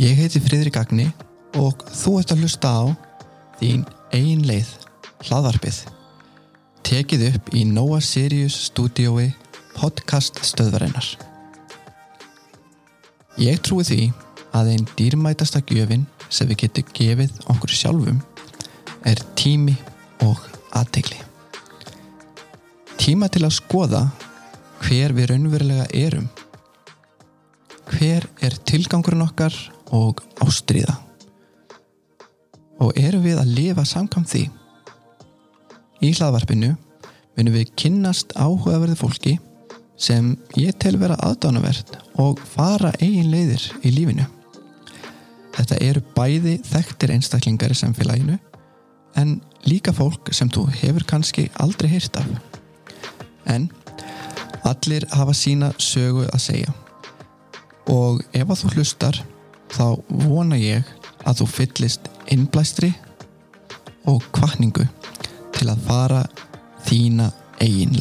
Ég heiti Friðrik Agni og þú ert að hlusta á þín ein leið, hlaðvarpið. Tekið upp í Nóa Sirius stúdiói podcast stöðvarinnar. Ég trúi því að einn dýrmætasta gjöfin sem við getum gefið okkur sjálfum er tími og aðtegli. Tíma til að skoða hver við raunverulega erum. Hver er tilgangurinn okkar og ástriða? Og erum við að lifa samkvæmt því? Í hlaðvarpinu munum við kynnast áhugaverði fólki sem ég tel vera aðdánavert og fara eigin leiðir í lífinu. Þetta eru bæði þekktir einstaklingar í samfélaginu en líka fólk sem þú hefur kannski aldrei heyrt af. En allir hafa sína sögu að segja og ef að þú hlustar þá vona ég að þú fyllist innblæstri og kvartningu til að fara þína eigin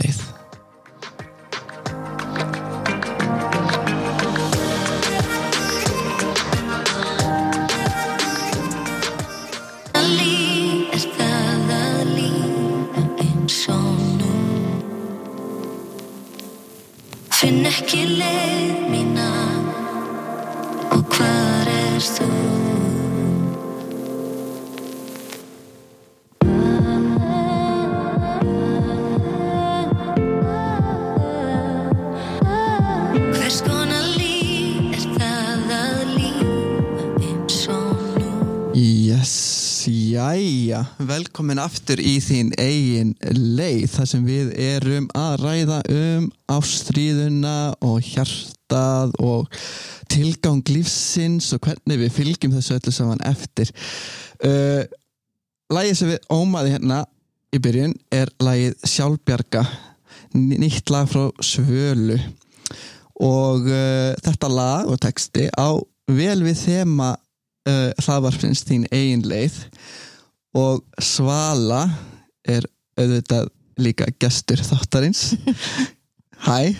velkomin aftur í þín eigin leið þar sem við erum að ræða um ástríðuna og hjartað og tilgang lífsins og hvernig við fylgjum þessu öllu saman eftir. Uh, Lægið sem við ómaði hérna í byrjun er lægið Sjálfbjarga, nýtt lag frá Svölu og uh, þetta lag og texti á vel við þema uh, hlaðvarpins þín eigin leið og Svala er auðvitað líka gestur þáttarins Hæ,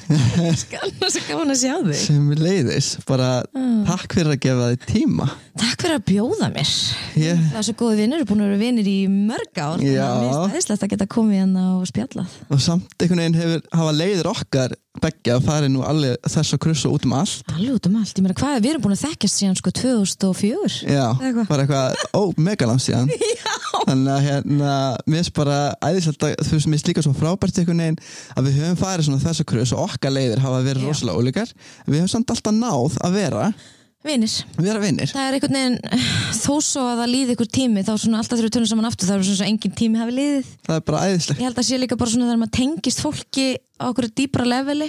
Skanna svo gaman að sjá þig. Sem leiðis bara Mm. takk fyrir að gefa þig tíma. Takk fyrir að bjóða mér. Ég, Það er svo góði vinnur, búin að vera vinnir í mörg ár. Já. að Mér finnst aðeinslegt að geta komið hérna og spjallað. Og samt einhvern veginn hefur hafa leiðir okkar beggja að fara nú alveg þess að krussa út um allt. Alveg út um allt, ég meina hvað, við erum búin að þekkjast síðan sko 2004 Já, Eða eitthvað. bara eitthvað, ó, megalangt síðan. Þannig að hérna, mér finnst bara æðislegt að þú veist, mér finnst líka svo frábært einhvern veginn að við höfum farið svona þess að krus og okkar leiðir hafa verið Já. rosalega ólíkar. Við höfum samt alltaf náð að vera Vinnir, vera vinnir það er einhvern veginn þó svo að það líði ykkur tími þá svona alltaf þegar við tölum saman aftur þá er svona svo engin tími hafi liðið. Það er bara æðislegt. Ég held að sé líka bara svona þegar maður tengist fólki á okkur dýpra leveli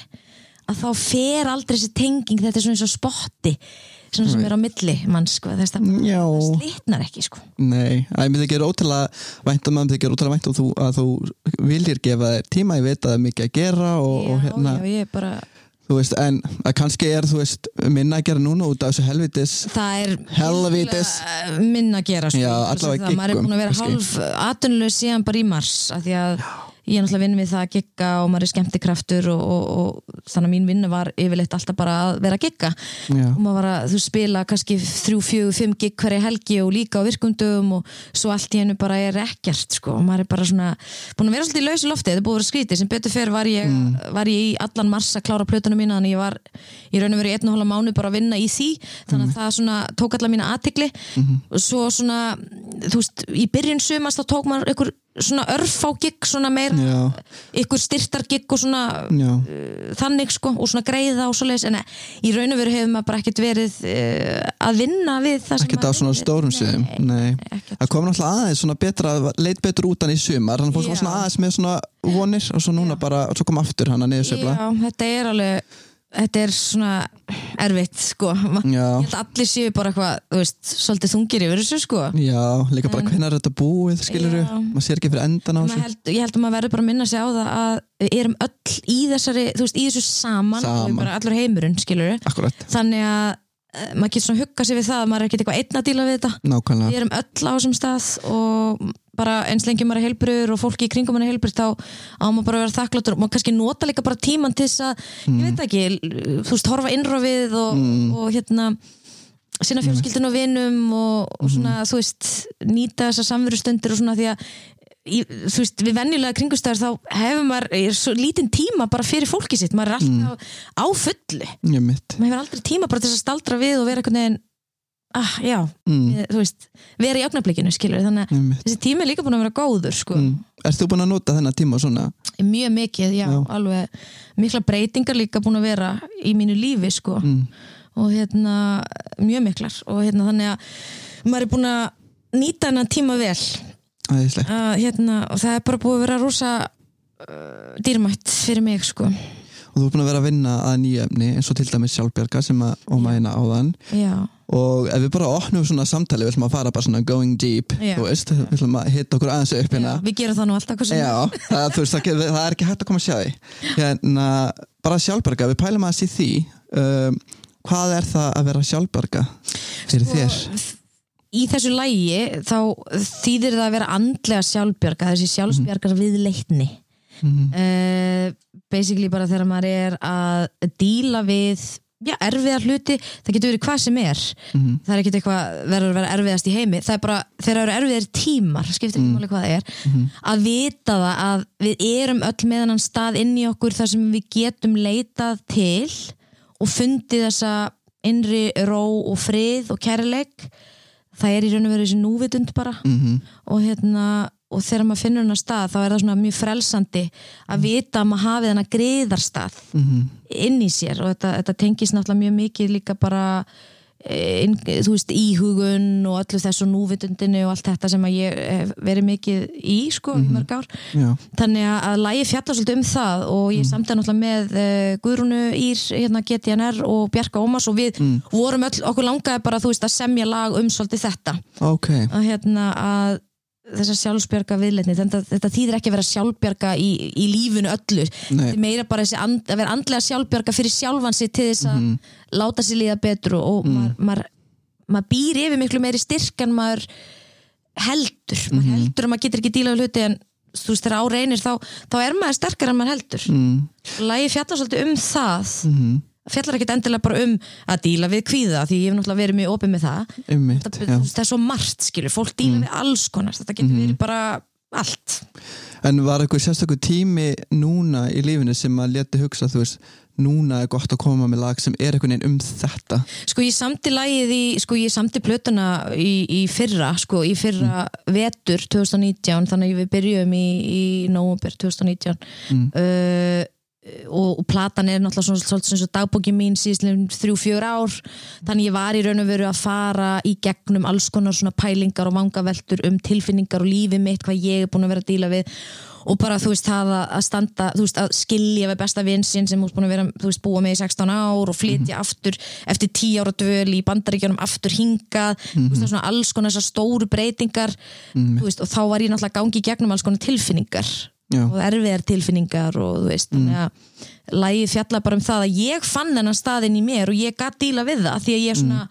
að þá fer aldrei þessi tenging þetta er svona eins og spotti svona sem er á milli mann sko þess að Já. það slitnar ekki sko Nei, að mér þykir ótrúlega vænt að mér þykir ótrúlega vænt um þú, að þú viljir gefa þér tíma, ég veit að það er mikið að gera og, og hérna, já, ég er bara þú veist, en að kannski er þú veist, minna að gera núna út af þessu helvitis það er Helvítis. virkilega minna að gera sko. Já, allavega það, maður er giggum, búin að vera hálf atvinnuleg síðan bara í mars af því að ég er náttúrulega vinn við það að gigga og maður er skemmtikraftur og, og, og þannig að mín vinnu var yfirleitt alltaf bara að vera að gigga. Og maður var að þú spila kannski þrjú, fjögur, fimm gig hverja helgi og líka á virkundum og svo allt í hennu bara er ekkert sko. Og maður er bara svona búin að vera svolítið í lausu lofti, þetta er búið að vera skrítið. Sem betur fer var ég, var ég í allan mars að klára plötunum mína þannig ég var í raun og verið einn og hálfa mánu bara að vinna í því. Þannig að það svona tók svona örfá gig svona meira Já, ykkur styrtar gig og svona já, þannig sko og svona greiða og svoleiðis en í raun og veru hefur maður bara ekkert verið uh, að vinna við það sem ekkert á svona stórum ekkert. það kom náttúrulega aðeins svona betra, leit betur út hann í sumar þannig að fólk var Já. svona aðeins með svona vonir og svo núna bara, og svo kom aftur hann að niðursveifla. Já, þetta er alveg þetta er svona erfitt sko. Að allir séu bara eitthvað svolítið þungir yfir þessu sko. Já, líka bara hvenær er þetta búið, skilur Já. maður sér ekki fyrir endan á þessu. held, ég held að maður verður bara að minna sig á það að við erum öll í þessari veist, í þessu saman, Saman. Allur heimurinn skilur Akkurat, þannig að eh, maður getur svona hugga sig við það að maður er ekkert eitthvað einn að díla við þetta. Nákvæmlega. Við erum öll á þessum stað og bara eins lengi maður er heilbriður og fólki í kringum maður er heilbrið þá á maður bara að vera þakkláttur. Og maður kannski nota líka bara tíman til þess að, ég veit ekki þú veist, horfa innrofið og, og hérna sinna fjölskyldun og vinum og, og svona, þú veist, nýta þessar samverustundir og svona því að í, þú veist, við venjulega kringustæður þá hefur maður er svo lítinn tíma bara fyrir fólki sitt, maður er alltaf á fullu. Ég maður hefur aldrei tíma bara til að staldra við og vera einhvern veginn ah, já, mm. þú veist vera í augnablikinu, skilur þannig að þessi tími er líka búin að vera góður sko. mm. Erst þú búin að nota þennan tíma svona? mjög mikið, já, Já. alveg mikla breytingar líka búin að vera í mínu lífi, sko Mm. og hérna, mjög miklar og hérna þannig að maður er búin að nýta hennan tíma vel Æðislegt að, hérna, og það er bara búið að vera rosa uh, dýrmætt fyrir mig, sko og þú er búin að vera að vinna að nýju efni eins og til dæmis sjálfbjarga sem að óma hérna áðan já, og ef við bara opnum svona samtali við ætlum að fara bara svona going deep Já. þú veist, við ætlum að hitta okkur aðeins upp hérna já, við gerum það nú alltaf Já, það, veist, það, það er ekki hægt að koma að sjá því hérna, bara sjálfbjarga, við pælum aðeins í því um, hvað er það að vera sjálfbjarga fyrir þér? í þessu lægi þá þýðir það að vera andlega sjálfbjarga þessi sjálfsbjargar við leitni Mhm. uh, basically bara þegar maður er að díla við já, erfiðar hluti, það getur verið hvað sem er. Mhm. það er ekkert eitthvað verður að vera erfiðast í heimi, það er bara þegar það eru erfiðir tímar, skiptir ekki máli hvað það er að vita það að við erum öll með hann stað inn í okkur þar sem við getum leitað til og fundið þessa innri ró og frið og kærleik. Það er í raun og veru þessi núvitund bara. Mm og hérna og þegar maður finnur hennar stað þá er það svona mjög frelsandi að vita að maður hafi hennar griðarstað -hmm. inn í sér og þetta, þetta tengist náttúrulega mjög mikið líka bara eh, inn, þú veist, íhugun og öllu þessu núvitundinu og allt þetta sem að ég hef verið mikið í sko, í mörg ár. Já, þannig að, að lægi fjalla svolítið um það og ég mm. samtæði náttúrulega með uh, Guðrúnu Ír, hérna GTNR og Bjarka Ómas og við vorum öll, okkur langaði bara þú veist að semja lag um svolítið þetta. Ok. Að hérna að þessa sjálfsbjarga viðleitni, þetta, þetta þýðir ekki að vera sjálfbjarga í, í lífinu öllu. Meira bara and, að vera andlega sjálfbjarga fyrir sjálfan sig til þess að Mhm. láta sér líða betur og, og maður, maður, maður býr yfir miklu meiri styrk en maður heldur. Maður Mhm. heldur að maður getur ekki díla við hluti en þú veist þegar á reynir þá, þá er maður sterkar en maður heldur. Mm. Lægi fjallar svolítið um það. Mm fjallar ekkit endilega bara um að díla við kvíða því ég hef náttúrulega verið mjög opið með það. Einmitt, það, það er svo margt skilur, fólk díla við alls konar. Þetta getur verið bara allt. En var eitthvað sérstakur tími núna í lífinu sem að leti hugsa, þú veist, núna er gott að koma með lag sem er einhvern veginn um þetta? Sko ég samti lagið í sko ég samti plötuna í, í fyrra sko í fyrra vetur 2019 þannig við byrjum í, í nóvumber 2019 Mm. uh, og, og platan er náttúrulega svona svolítið eins og dagbóki mín síðan þrjú, fjör ár. Þannig ég var í raun og veru að fara í gegnum alls konar svona pælingar og vangaveltur um tilfinningar og lífið mitt hvað ég er búin að vera að díla við. Og bara þú veist það að standa þú veist að skilja við besta vinsinn sem veist búin að vera þú veist búa með í 16 ár og flytja aftur eftir 10 ára dvöl í bandaríkjunum aftur hingað. Þú veist það er svona alls konar þessar stóru breytingar. Þú veist og þá var ég náttúrulega gangi gegnum alls konar tilfinningar Já. og erfiðar tilfinningar og þú veist þannig að lægið fjalla bara um það að ég fann hennan staðinn í mér og ég gatt díla við það því að ég svona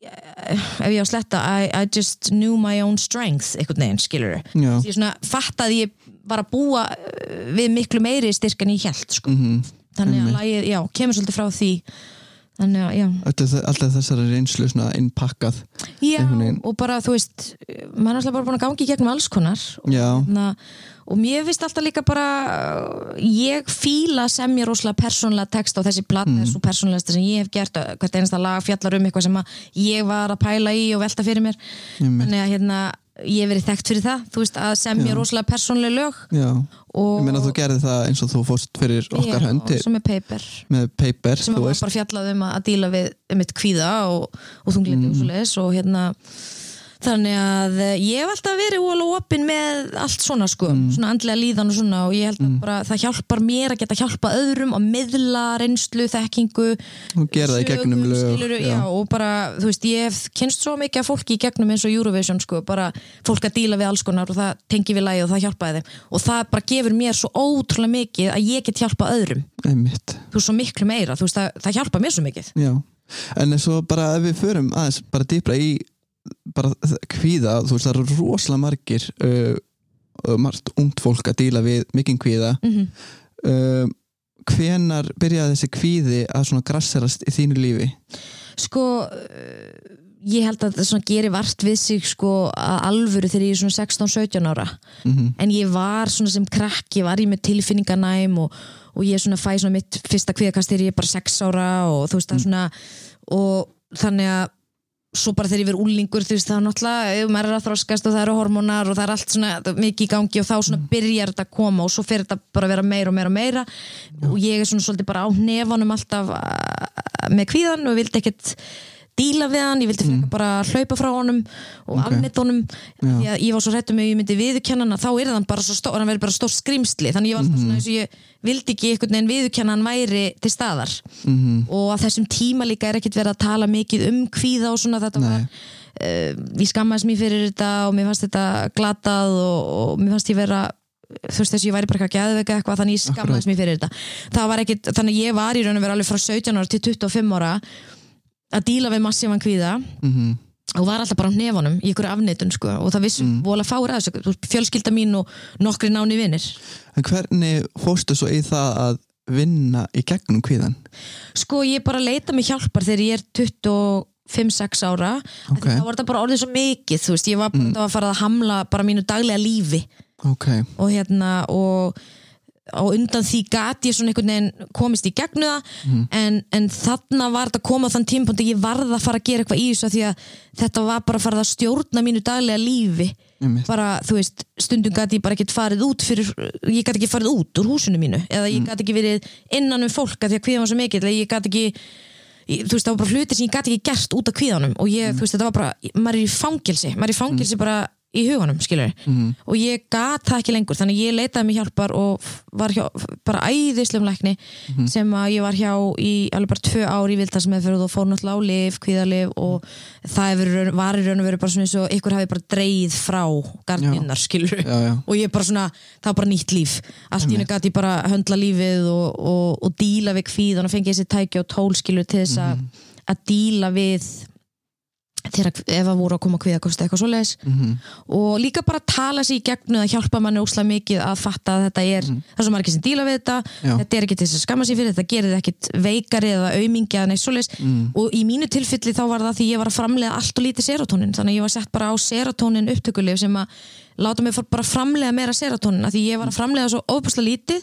ef ég á að sletta I, I just knew my own strength einhvern veginn skilur ég svona fatt að ég var að búa uh, við miklu meiri styrk en ég held sko. Mhm. þannig að lægið, já, kemur svolítið frá því. Þannig að, já. Alltaf, alltaf þessari reynslu svona innpakkað Já, og bara þú veist maður er alltaf bara búin að gangi gegnum alls konar. Og, Já. hérna, og mér finnst alltaf líka bara ég fíla sem ég rosalega persónlega text á þessi platta Mm. er svo persónlegasta sem ég hef gert hvert einasta lag fjallar um eitthvað sem ég var að pæla í og velta fyrir mér. Þannig að hérna, ég hef verið þekkt fyrir það veist að sem ég rosalega persónleg lög. Já, og ég meina þú gerði það eins og þú fórst fyrir okkar höndi er paper. með paper, sem var bara fjallað um að að díla við um eitt kvíða og, og þunglindi Mm. og og hérna þannig að eh, ég hef alltaf verið óalega opinn með allt svona sko, Mm. svona andlega líðan og svona og ég held að bara það hjálpar mér að geta hjálpa öðrum að miðla reynslu, þekkingu og gera það í gegnum lög skilurðu, já. og bara, þú veist, ég hef kynst svo mikið af fólki í gegnum eins og Eurovision sko, bara fólk að díla við alls konar og það tengi við lagi og það hjálpaði þeim. Og það bara gefur mér svo ótrúlega mikið að ég get hjálpa öðrum. Einmitt, þú veist, svo miklu meira, þú veist, það, það hjálpa mér svo mikið. Já. En eins og bara ef við förum aðeins bara dýpra í bara kvíða, þú veist það eru rosalega margir uh, uh, margt ungt fólk að díla við mikinn kvíða mm uh, hvenar byrjaði þessi kvíði að svona grasserast í þínu lífi? sko uh, ég held að það svona gerir vart við sig sko að alvöru þegar ég er svona 16-17 ára Mhm. en ég var svona sem krakki var ég með tilfinninganæm og, og ég svona fæ svona mitt fyrsta kviðakast þegar ég er bara 6 ára og þú veist það svona og þannig að svo bara þegar ég verið úlingur þú veist það er náttúrulega, maður er að þroskast og það eru hormónar og það er allt svona mikið í gangi og þá svona byrjar þetta að koma og svo fer þetta bara að vera meira og meira og meira. Og ég er svona svolítið bara á nefanum alltaf uh, með kvíðan og vildi ekkert díla við hann, ég vildi mm. bara hlaupa frá honum og Ok. afnett honum því að ég var svo hrættum með ég myndi viðurkenna hann að þá er hann bara svo stór, hann verður bara stór skrimsli þannig ég var alltaf svona eins og ég vildi ekki einhvern veginn viðurkenna hann væri til staðar Mhm. og að þessum tíma líka er ekkert verið að tala mikið um kvíða og svona þetta var Nei. uh, ég skammaðist mér fyrir þetta og mér fannst þetta glatað og, og mér fannst ég vera þú veist þess að ég væri bara eitthvað geðveika eitthvað þannig ég skammaðist mér fyrir þetta var ekkit, þannig að ég var í raun og vera alveg frá 17 ára til 25 ára að díla við massífan kvíða Mhm. og var alltaf bara á nefanum í ykkur afneitun sko, og það vissum mm. vola fára að þessu fjölskylda mín og nokkri náni vinnir En hvernig fórstu svo í það að vinna í gegnum kvíðan? sko ég bara leita mig hjálpar þegar ég er 25-6 ára Ok. okay. þá var þetta bara orðið svo mikið þú veist, ég var bara mm. að fara að hamla bara mínu daglega lífi Ok, og hérna og á undan því gat ég svona einhvern veginn komist í gegnu það. En, en þarna var þetta að koma þann tímpúndi ég varð að fara að gera eitthvað í þessu því að þetta var bara að fara að stjórna mínu daglega lífi. Einmitt. bara, þú veist, stundum gat ég bara ekkert farið út fyrir, ég gat ekki farið út úr húsinu mínu, eða ég gat ekki verið innan um fólk af því að kvíðan var svo mikill. Ég gat ekki, ég, þú veist, það var bara hluti sem ég gat ekki gert út af kvíðanum. Og ég, þú veist, þetta var bara, maður er í fangilsi maður er í fangilsi bara í huganum, skilur og ég gat það ekki lengur þannig ég leitaði mig hjálpar og var hjá, bara æðislegum lækni sem að ég var hjá í alveg bara tvö ár í vildarsmeðferð og fór náttúrulega á lif, kvíðalif og það hefur, raun- var í raun og verið bara svona eins og ykkur hafi bara dreigð frá gardinnar, skilur já, já. og ég bara svona, það var bara nýtt líf. Allt í hennu gæti ég bara höndla lífið og, og, og díla við kvíðan og fengi þessi tæki og tólskilur til þess að að díla við þegar ef að voru að koma kvíðakosti eitthvað svoleiðis. Mhm. og líka bara tala sér í gegnu að hjálpa manni óslega mikið að fatta að þetta er það er svo margir sem díla við þetta. Já. þetta er ekki til þess að skamma sér fyrir, þetta gerir þið ekkit veikari eða aumingi eða neitt svoleiðis. Og í mínu tilfelli þá var það því ég var að framlega allt og lítið serotonin. Þannig að ég var sett bara á serotonin upptökulif sem að láta mig bara framlega meira serotonin. Að því ég var að framlega svo óbúslega lítið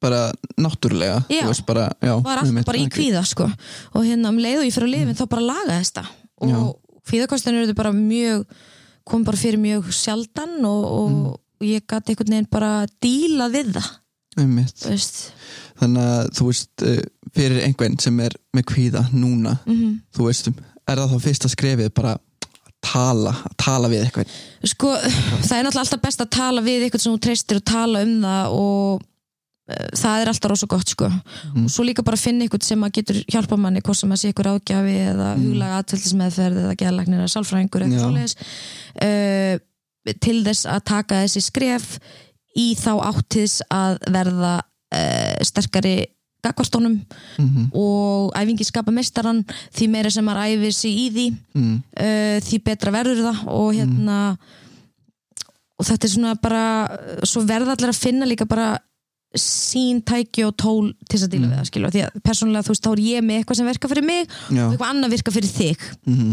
bara náttúrulega Já. veist bara, já, var alltaf bara í kvíða sko. og hérna um leið og ég fyrir að lifa þá bara það Já. og kvíðakostin eru bara mjög kom bara fyrir mjög sjaldan og, og Mm. ég gæti einhvern veginn bara díla við það þannig að þú veist eh, fyrir einhvern sem er með kvíða núna Mhm. þú veist, er það þá fyrsta skrefið bara tala, tala við eitthvað sko, það er náttúrulega alltaf best að tala við eitthvað sem þú treystir og tala um það og það er alltaf rosa gott sko Mhm. og svo líka bara finna eitthvað sem að getur hjálpa manni hvort sem að sé eitthvað ágjafi eða huglega aðtöldismeðferð eða geðlagnir eða sálfræðingur Mhm. Eða svoleiðis uh, til þess að taka þessi skref í þá áttis að verða uh, sterkari gagvartónum Mhm. og æfingi skapa mestaran því meira sem maður æfir sig í því mm. uh, því betra verður það og hérna og þetta er svona bara svo verða allir að finna líka bara sín tæki og tól til þess að díla við það skilur, því að persónulega þú veist þá er ég með eitthvað sem verka fyrir mig já, og eitthvað annað virka fyrir þig. Mhm,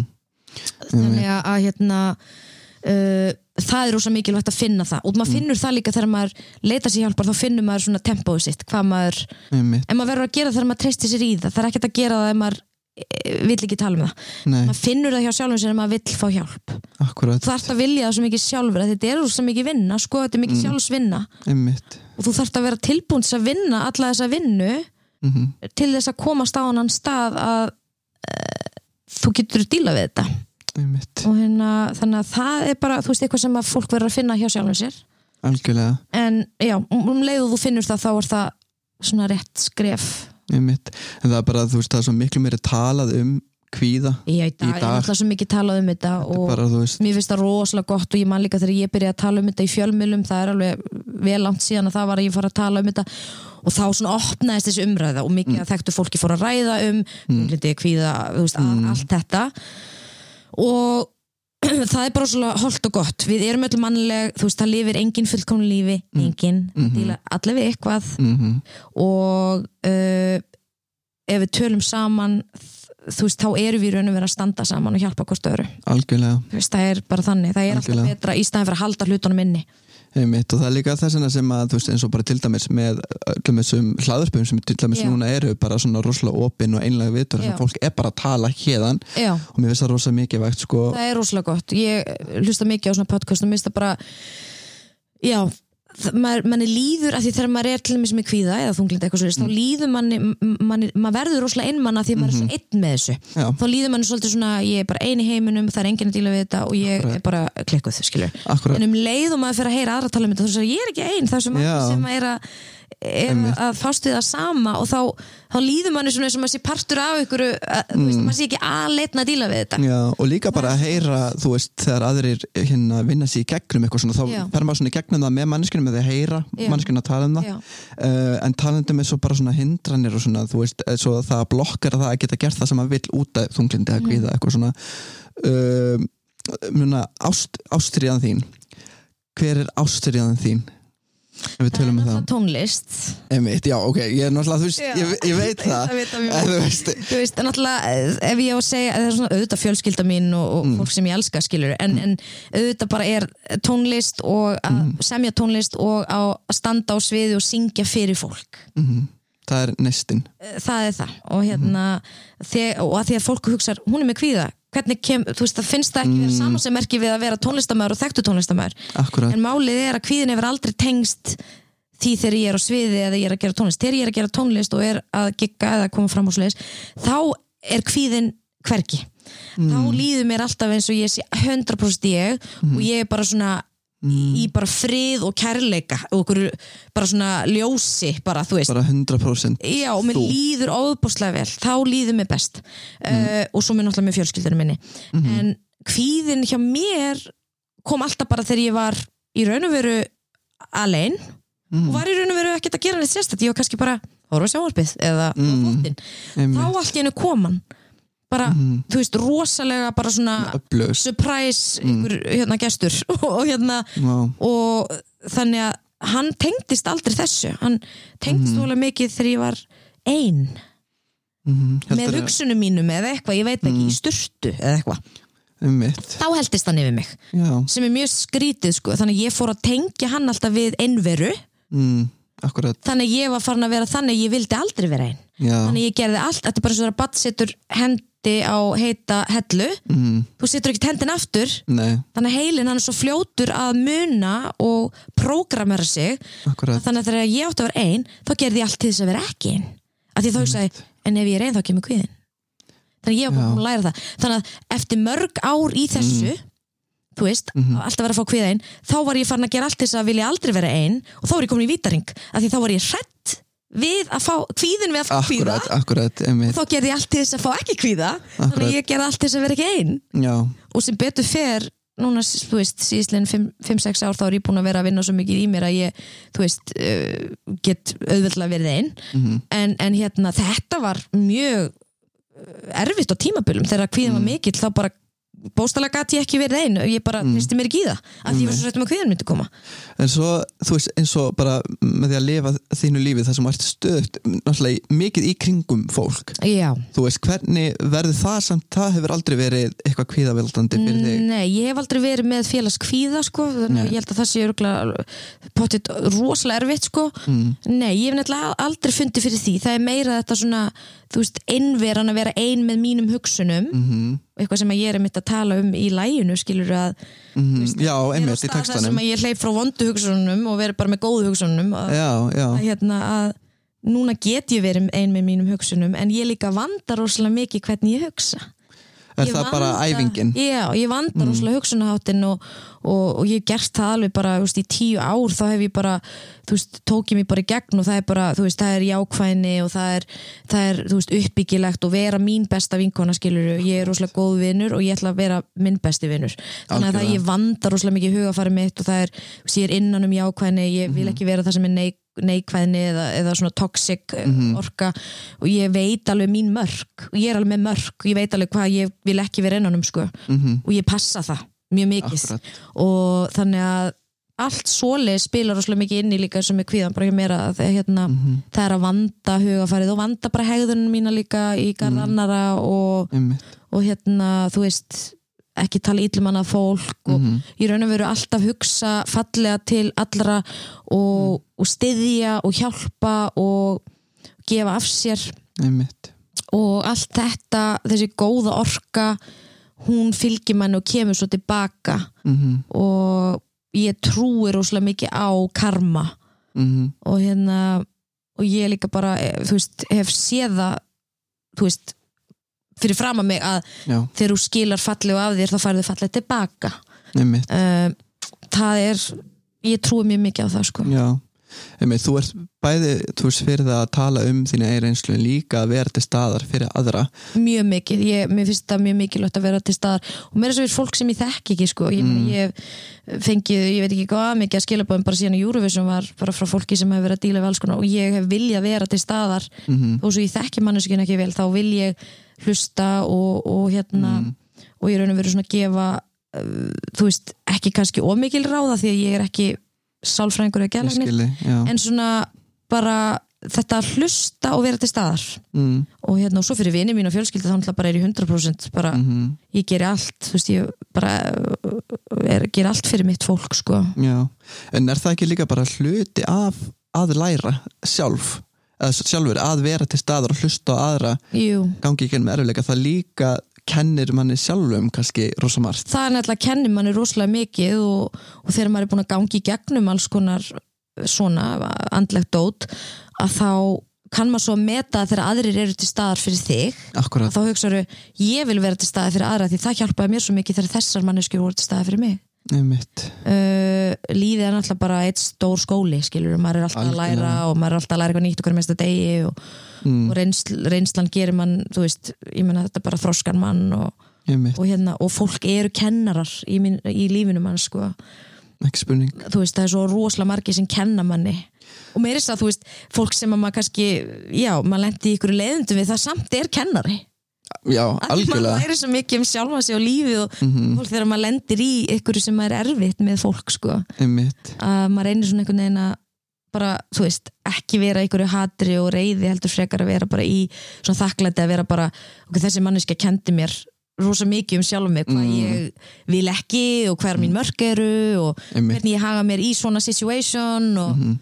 þannig að, hérna uh, það er rosa mikilvægt að finna það. Og maður finnur það líka þegar maður leita sér hjálpar þá finnur maður svona tempóið sitt hvað maður, en maður verður að gera það þegar maður treystir sér í það, það er ekkert að gera það ef maður vill ekki tala um það. Nei, maður finnur það hjá sjálfum sér ef maður vill fá hjálp. Akkurat. Þú þarft að vilja það svo mikið sjálfur að þetta er svo mikið vinna, sko, þetta er mikið sjálfsvinna. Einmitt, og þú þarft að vera tilbúin til að vinna alla þessa vinnu mhm, til þess að komast á annan stað að uh, þú getur díla við þetta. Einmitt. Og hérna, þannig að það er bara þú veist, eitthvað sem að fólk verður að finna hjá sjálfum sér. Algjörlega, en já, um um leið og þú finnur það þá er það svona rétt skref einmitt en það er bara, þú veist, það er svo miklu meiri talað um kvíða, Já, í dag, Í ég er dag. náttúrulega svo mikið talað um þetta þetta og er bara, þú veist mér finnst það rosalega gott og ég man líka þegar ég byrjaði að tala um þetta í fjölmjölum það er alveg vel langt síðan að það var að ég fara að tala um þetta og þá svona opnaðist þessi umræða og mikið að þekktu fólki fór að ræða um mm. kvíða, þú veist, mm. allt þetta og það er bara svona holdt og gott. Við erum öll mannleg, þú veist, það lifir engin fullkomnu lífi, engin. Mm -hmm. allir við eitthvað. Mm og uh, ef við tölum saman þú veist, þá erum við raun og vera að standa saman og hjálpa hvort öðru, algjörlega. Þú veist, það er bara þannig. Það er Algjörlega. alltaf betra í staðin fyrir að halda hlutunum inni Einmitt, og það er líka þess vegna sem að þú veist eins og bara til dæmis með öllum þessum hlaðurspöfum sem til dæmis Já. núna eru bara svona rosalega opinn og einlega vitur Já. sem fólk er bara að tala hérðan og mér finnst það rosalega mikið vægt sko það er rosalega gott ég hlusta mikið á svona podcast og mista bara já það- maður, manni líður að því þegar maður er til dæmis með kvíða eða þunglind eitthvað svo þá líður manni, manni maður verður rosalega einmann að því að maður er svo einn með þessu Já. þá líður manni svolítið svona ég er bara ein í heiminum, það er enginn að díla við þetta og ég Akkurat. er bara klikkuð, skilur Akkurat. en um leið og maður fyrir að heyra aðra tala um þetta þá er ég er ekki ein, það sem, sem er að er Einmitt. Að fást við það sama og þá, þá líður manni svona sem að sé partur af ykkur, þú veist, maður sé ekki aðleitna að díla við þetta. Já, og líka bara að heyra, þú veist, þegar aðrir hérna vinna sér í gegnum eitthvað svona, þá Já. fer maður svona í gegnum það með manneskinu með því að heyra manneskinu að tala um það. Uh, en talandum er svo bara svona hindranir og svona, þú veist, eh, svo það blokkar það að geta gert það sem maður vill út af þunglindi eða kvíða, eitthvað svona. Uh, muna, ást, ástriðan þín. Hver er ástriðan þín? Við það tölum um það tónlist. Einmitt, já, ok, ég er náttúrulega, þú veist, ég, ég veit það. Það veit það mjög þú veist, þú veist, náttúrulega ef ég á að segja, það er svona auðvitað fjölskylda mín og, og Mm. fólk sem ég elska skilur en, en auðvitað bara er tónlist og að Mm. semja tónlist og að standa á sviði og syngja fyrir fólk. Mhm, það er nestin það er það. Og hérna þeg, og að því að fólk hugsa, hún er með kvíða hvernig kem, þú veist, það finnst það ekki vera saman sem merki við að vera tónlistamæður og þekktu tónlistamæður Akkurat, en málið er að kvíðin hefur aldrei tengst því þegar ég er á sviði eða ég er að gera tónlist. Þegar ég er að gera tónlist og er að gigga eða koma fram á sliðis þá er kvíðin hvergi. Þá líður mér alltaf eins og ég sé 100% ég og ég er bara svona í bara frið og kærleika og okkur bara svona ljósi bara bara 100% Já, og mér Þú. líður óbúslega vel. Þá líður mér best. Uh, og svo mér náttúrulega með fjölskyldunum minni. En kvíðin hjá mér kom alltaf bara þegar ég var í raun og veru alein og var í raun og veru ekkert að gera neitt sérstætt ég var kannski bara horfa á sjávarpið eða mm. fótinn Einmitt. þá allt í hennu koman bara, þú veist, rosalega bara svona Öflug. surprise ykkur hérna gestur. Og hérna Já. og þannig að hann tengdist aldrei þessu. Hann tengdist mm. mikið þegar ég var ein. Mhm, með hugsunum mínum eða eitthvað, ég veit ekki, í sturtu eða eitthvað, Einmitt. þá heldist hann yfir mig. Já, sem er mjög skrítið sko, þannig að ég fór að tengja hann alltaf við einveru. Mm, akkurat. Þannig ég var farin að vera þannig ég vildi aldrei vera einn þannig ég gerði allt, þetta er bara svo að badd setur hendi á heita hellu. Mm, þú setur ekki hendin aftur. Nei, þannig að heilin hann er svo fljótur að muna og prógramera sig. Akkurat. Þannig að þegar ég átti að vera ein þá gerði ég allt til þess að vera ekki ein. Að því þá hugsaði, en ef ég er ein þá kemur kvíðin þannig ég var búin að læra það. Þannig að eftir mörg ár í þessu þú veist, alltaf vera að fá kvíða ein þá var ég farin að gera allt þess að vilja aldrei vera ein og þá var ég komin í vítaring að því þá var ég hrætt við að fá kvíðin við að fá kvíða. Akkurat, einmitt. Þá gerði ég allt þess að fá ekki kvíða þannig Akkurat. að ég gerði allt þess að vera ekki ein. Já, og sem betur fer núna, þú veist, síðislegin 5-6 ár þá er ég búin að vera að vinna svo mikið í mér að ég, þú veist, uh, get auðveldlega verið einn Mhm. en, en hérna, þetta var mjög uh, erfitt á tímabölum þegar kvíðin var mikill, þá bara bóstalega gæti ég ekki verið einn ég bara mm. mér ekki í það, að því ég var svo srættum að kvíðin myndi koma. En svo, þú veist, eins og bara með því að lifa þínu lífi þar sem ert stöðt náttúrulega mikið í kringum fólk. Já, þú veist, hvernig verður það samt það hefur aldrei verið eitthvað kvíðavildandi fyrir þig? Nei, ég hef aldrei verið með félagskvíða sko, þannig að ég held að það sé örgulega potið rosalega erfitt sko. Mm. Nei, ég hef nefnilega aldrei fundið fyrir því. Það er meira þetta svona, þú veist einveran að vera ein með mínum hugsunum mm eitthvað sem að ég er mitt að tala um í læginu, skilur að -hmm. Já, er á einmitt í stað þar sem textanum. að ég hleyp frá vondu hugsunum og verið bara með góðu hugsunum að, Já, já, að hérna að núna get ég verið ein með mínum hugsunum en ég líka vandar rosalega mikið hvernig ég hugsa er Ég það bara æfingin? Já, ég vandar mm. hugsunaháttin og, og, og ég hef gert það alveg bara veist, í tíu ár þá hef ég bara veist, tók ég mig bara í gegn og það er bara veist, það er jákvæðni og það er, það er uppbyggilegt og vera mín besta vinkona skilur, ég er rosalega góð vinnur og ég ætla að vera minn besti vinnur þannig að það ég vandar rosalega mikið hugafæri mitt og það er, ég er innan um jákvæðni ég vil ekki vera það sem er neik neikvæðni eða, eða svona toxic mm orka. Og ég veit alveg mín mörk. Og ég er alveg með mörk. Og ég veit alveg hvað ég vil ekki vera innan um sko. Mhm. og ég passa það mjög mikið. Og þannig að allt svoleið spilar rosalega mikið inn í líka sem er kvíðan bara hjá mér að hérna, Mhm. það er að vanda hugafarið og vanda bara hegðunum mína líka í garð annara og, og hérna, þú veist ekki tala ítlum annað fólk og Mhm. í raun og veru alltaf hugsa fallega til allra og, og styðja og hjálpa og gefa af sér. Einmitt. Og allt þetta, þessi góða orka hún fylgir mann og kemur svo tilbaka. Mhm, og ég trúi rosalega mikið á karma. Mhm, og hérna og ég líka bara, eh, þú veist, hef séð það þú veist fyrir fram að mig að já, þegar þú skilar fallegu af þér þá færðu fallegu tilbaka. Uh, það er ég trúi mjög mikið á það sko. Já, einmitt, þú ert bæði, þú veist, fyrir það að tala um þína eiginslu en líka að vera til staðar fyrir aðra. Mjög mikið, ég, mér finnst það mjög mikilvægt að vera til staðar. Og mér er svo fyrir fólk sem ég þekki ekki sko, ég, mm. ég fengið, ég veit ekki hvað mikið að skilabóðum bara síðan í Eurovision var bara frá fólki sem hefur verið að díla við alls konar. Og ég hef viljað vera til staðar. Mhm. og svo ég þekki manneskinu ekki vel þá vil ég hlusta og, og hérna og ég raun og veru svona að gefa uh, þú veist, ekki kannski ómikil ráða því að ég er ekki sálfræðingur eða gælagnir en svona bara þetta að hlusta og vera til staðar. Mm, og hérna og svo fyrir vini mín og fjölskylda þá náttúrulega bara er ég 100% bara mhm, ég geri allt, þú veist ég bara er, geri allt fyrir mitt fólk sko. Já, en er það ekki líka bara hluti af að læra sjálf? Eða sjálfur að vera til staðar og hlusta á aðra Jú, gangi ekki ennum erfiðleika það líka kennir manni sjálfum kannski rosa margt. Það er nefnilega kennir manni rosalega mikið og, og þegar maður er búin að gangi í gegnum alls konar svona andlegt dót að þá kann maður svo að meta þegar aðrir eru til staðar fyrir þig. Akkurat, að þá hugsaðu, ég vil vera til staðar fyrir aðra því það hjálpaði mér svo mikið þegar þessar manneskjur voru til staðar fyrir mig. Uh, lífið er náttúrulega bara eitt stór skóli skilur, maður er alltaf að Algjörlega. læra og maður er alltaf að læra eitthvað nýtt okkur mesta degi og, mm, og reynsl, reynslan gerir mann þú veist, ég menna þetta er bara þroskan mann og, og hérna, og fólk eru kennarar í, mín, í lífinu mann sko, ekki spurning. Þú veist, það er svo rosalega margir sem kenna manni. Og mér er þess að þú veist, fólk sem að maður kannski já, maður lendi í ykkur leiðundum við það samt er kennari. Já, því maður algjörlega. læri svo mikið um sjálfa sig og lífið og Mhm. fólk þegar maður lendir í ykkur sem er erfitt með fólk sko. Einmitt, að maður reynir svona einhvern veginn að bara, þú veist, ekki vera einhverju hatri og reyði heldur frekar að vera bara í svona þakklæti að vera bara ok, þessi manneska kendi mér rosa mikið um sjálfum mig, hvað Mm. ég vil ekki og hver mín mörg eru og einmitt hvernig ég haga mér í svona situation og Mhm.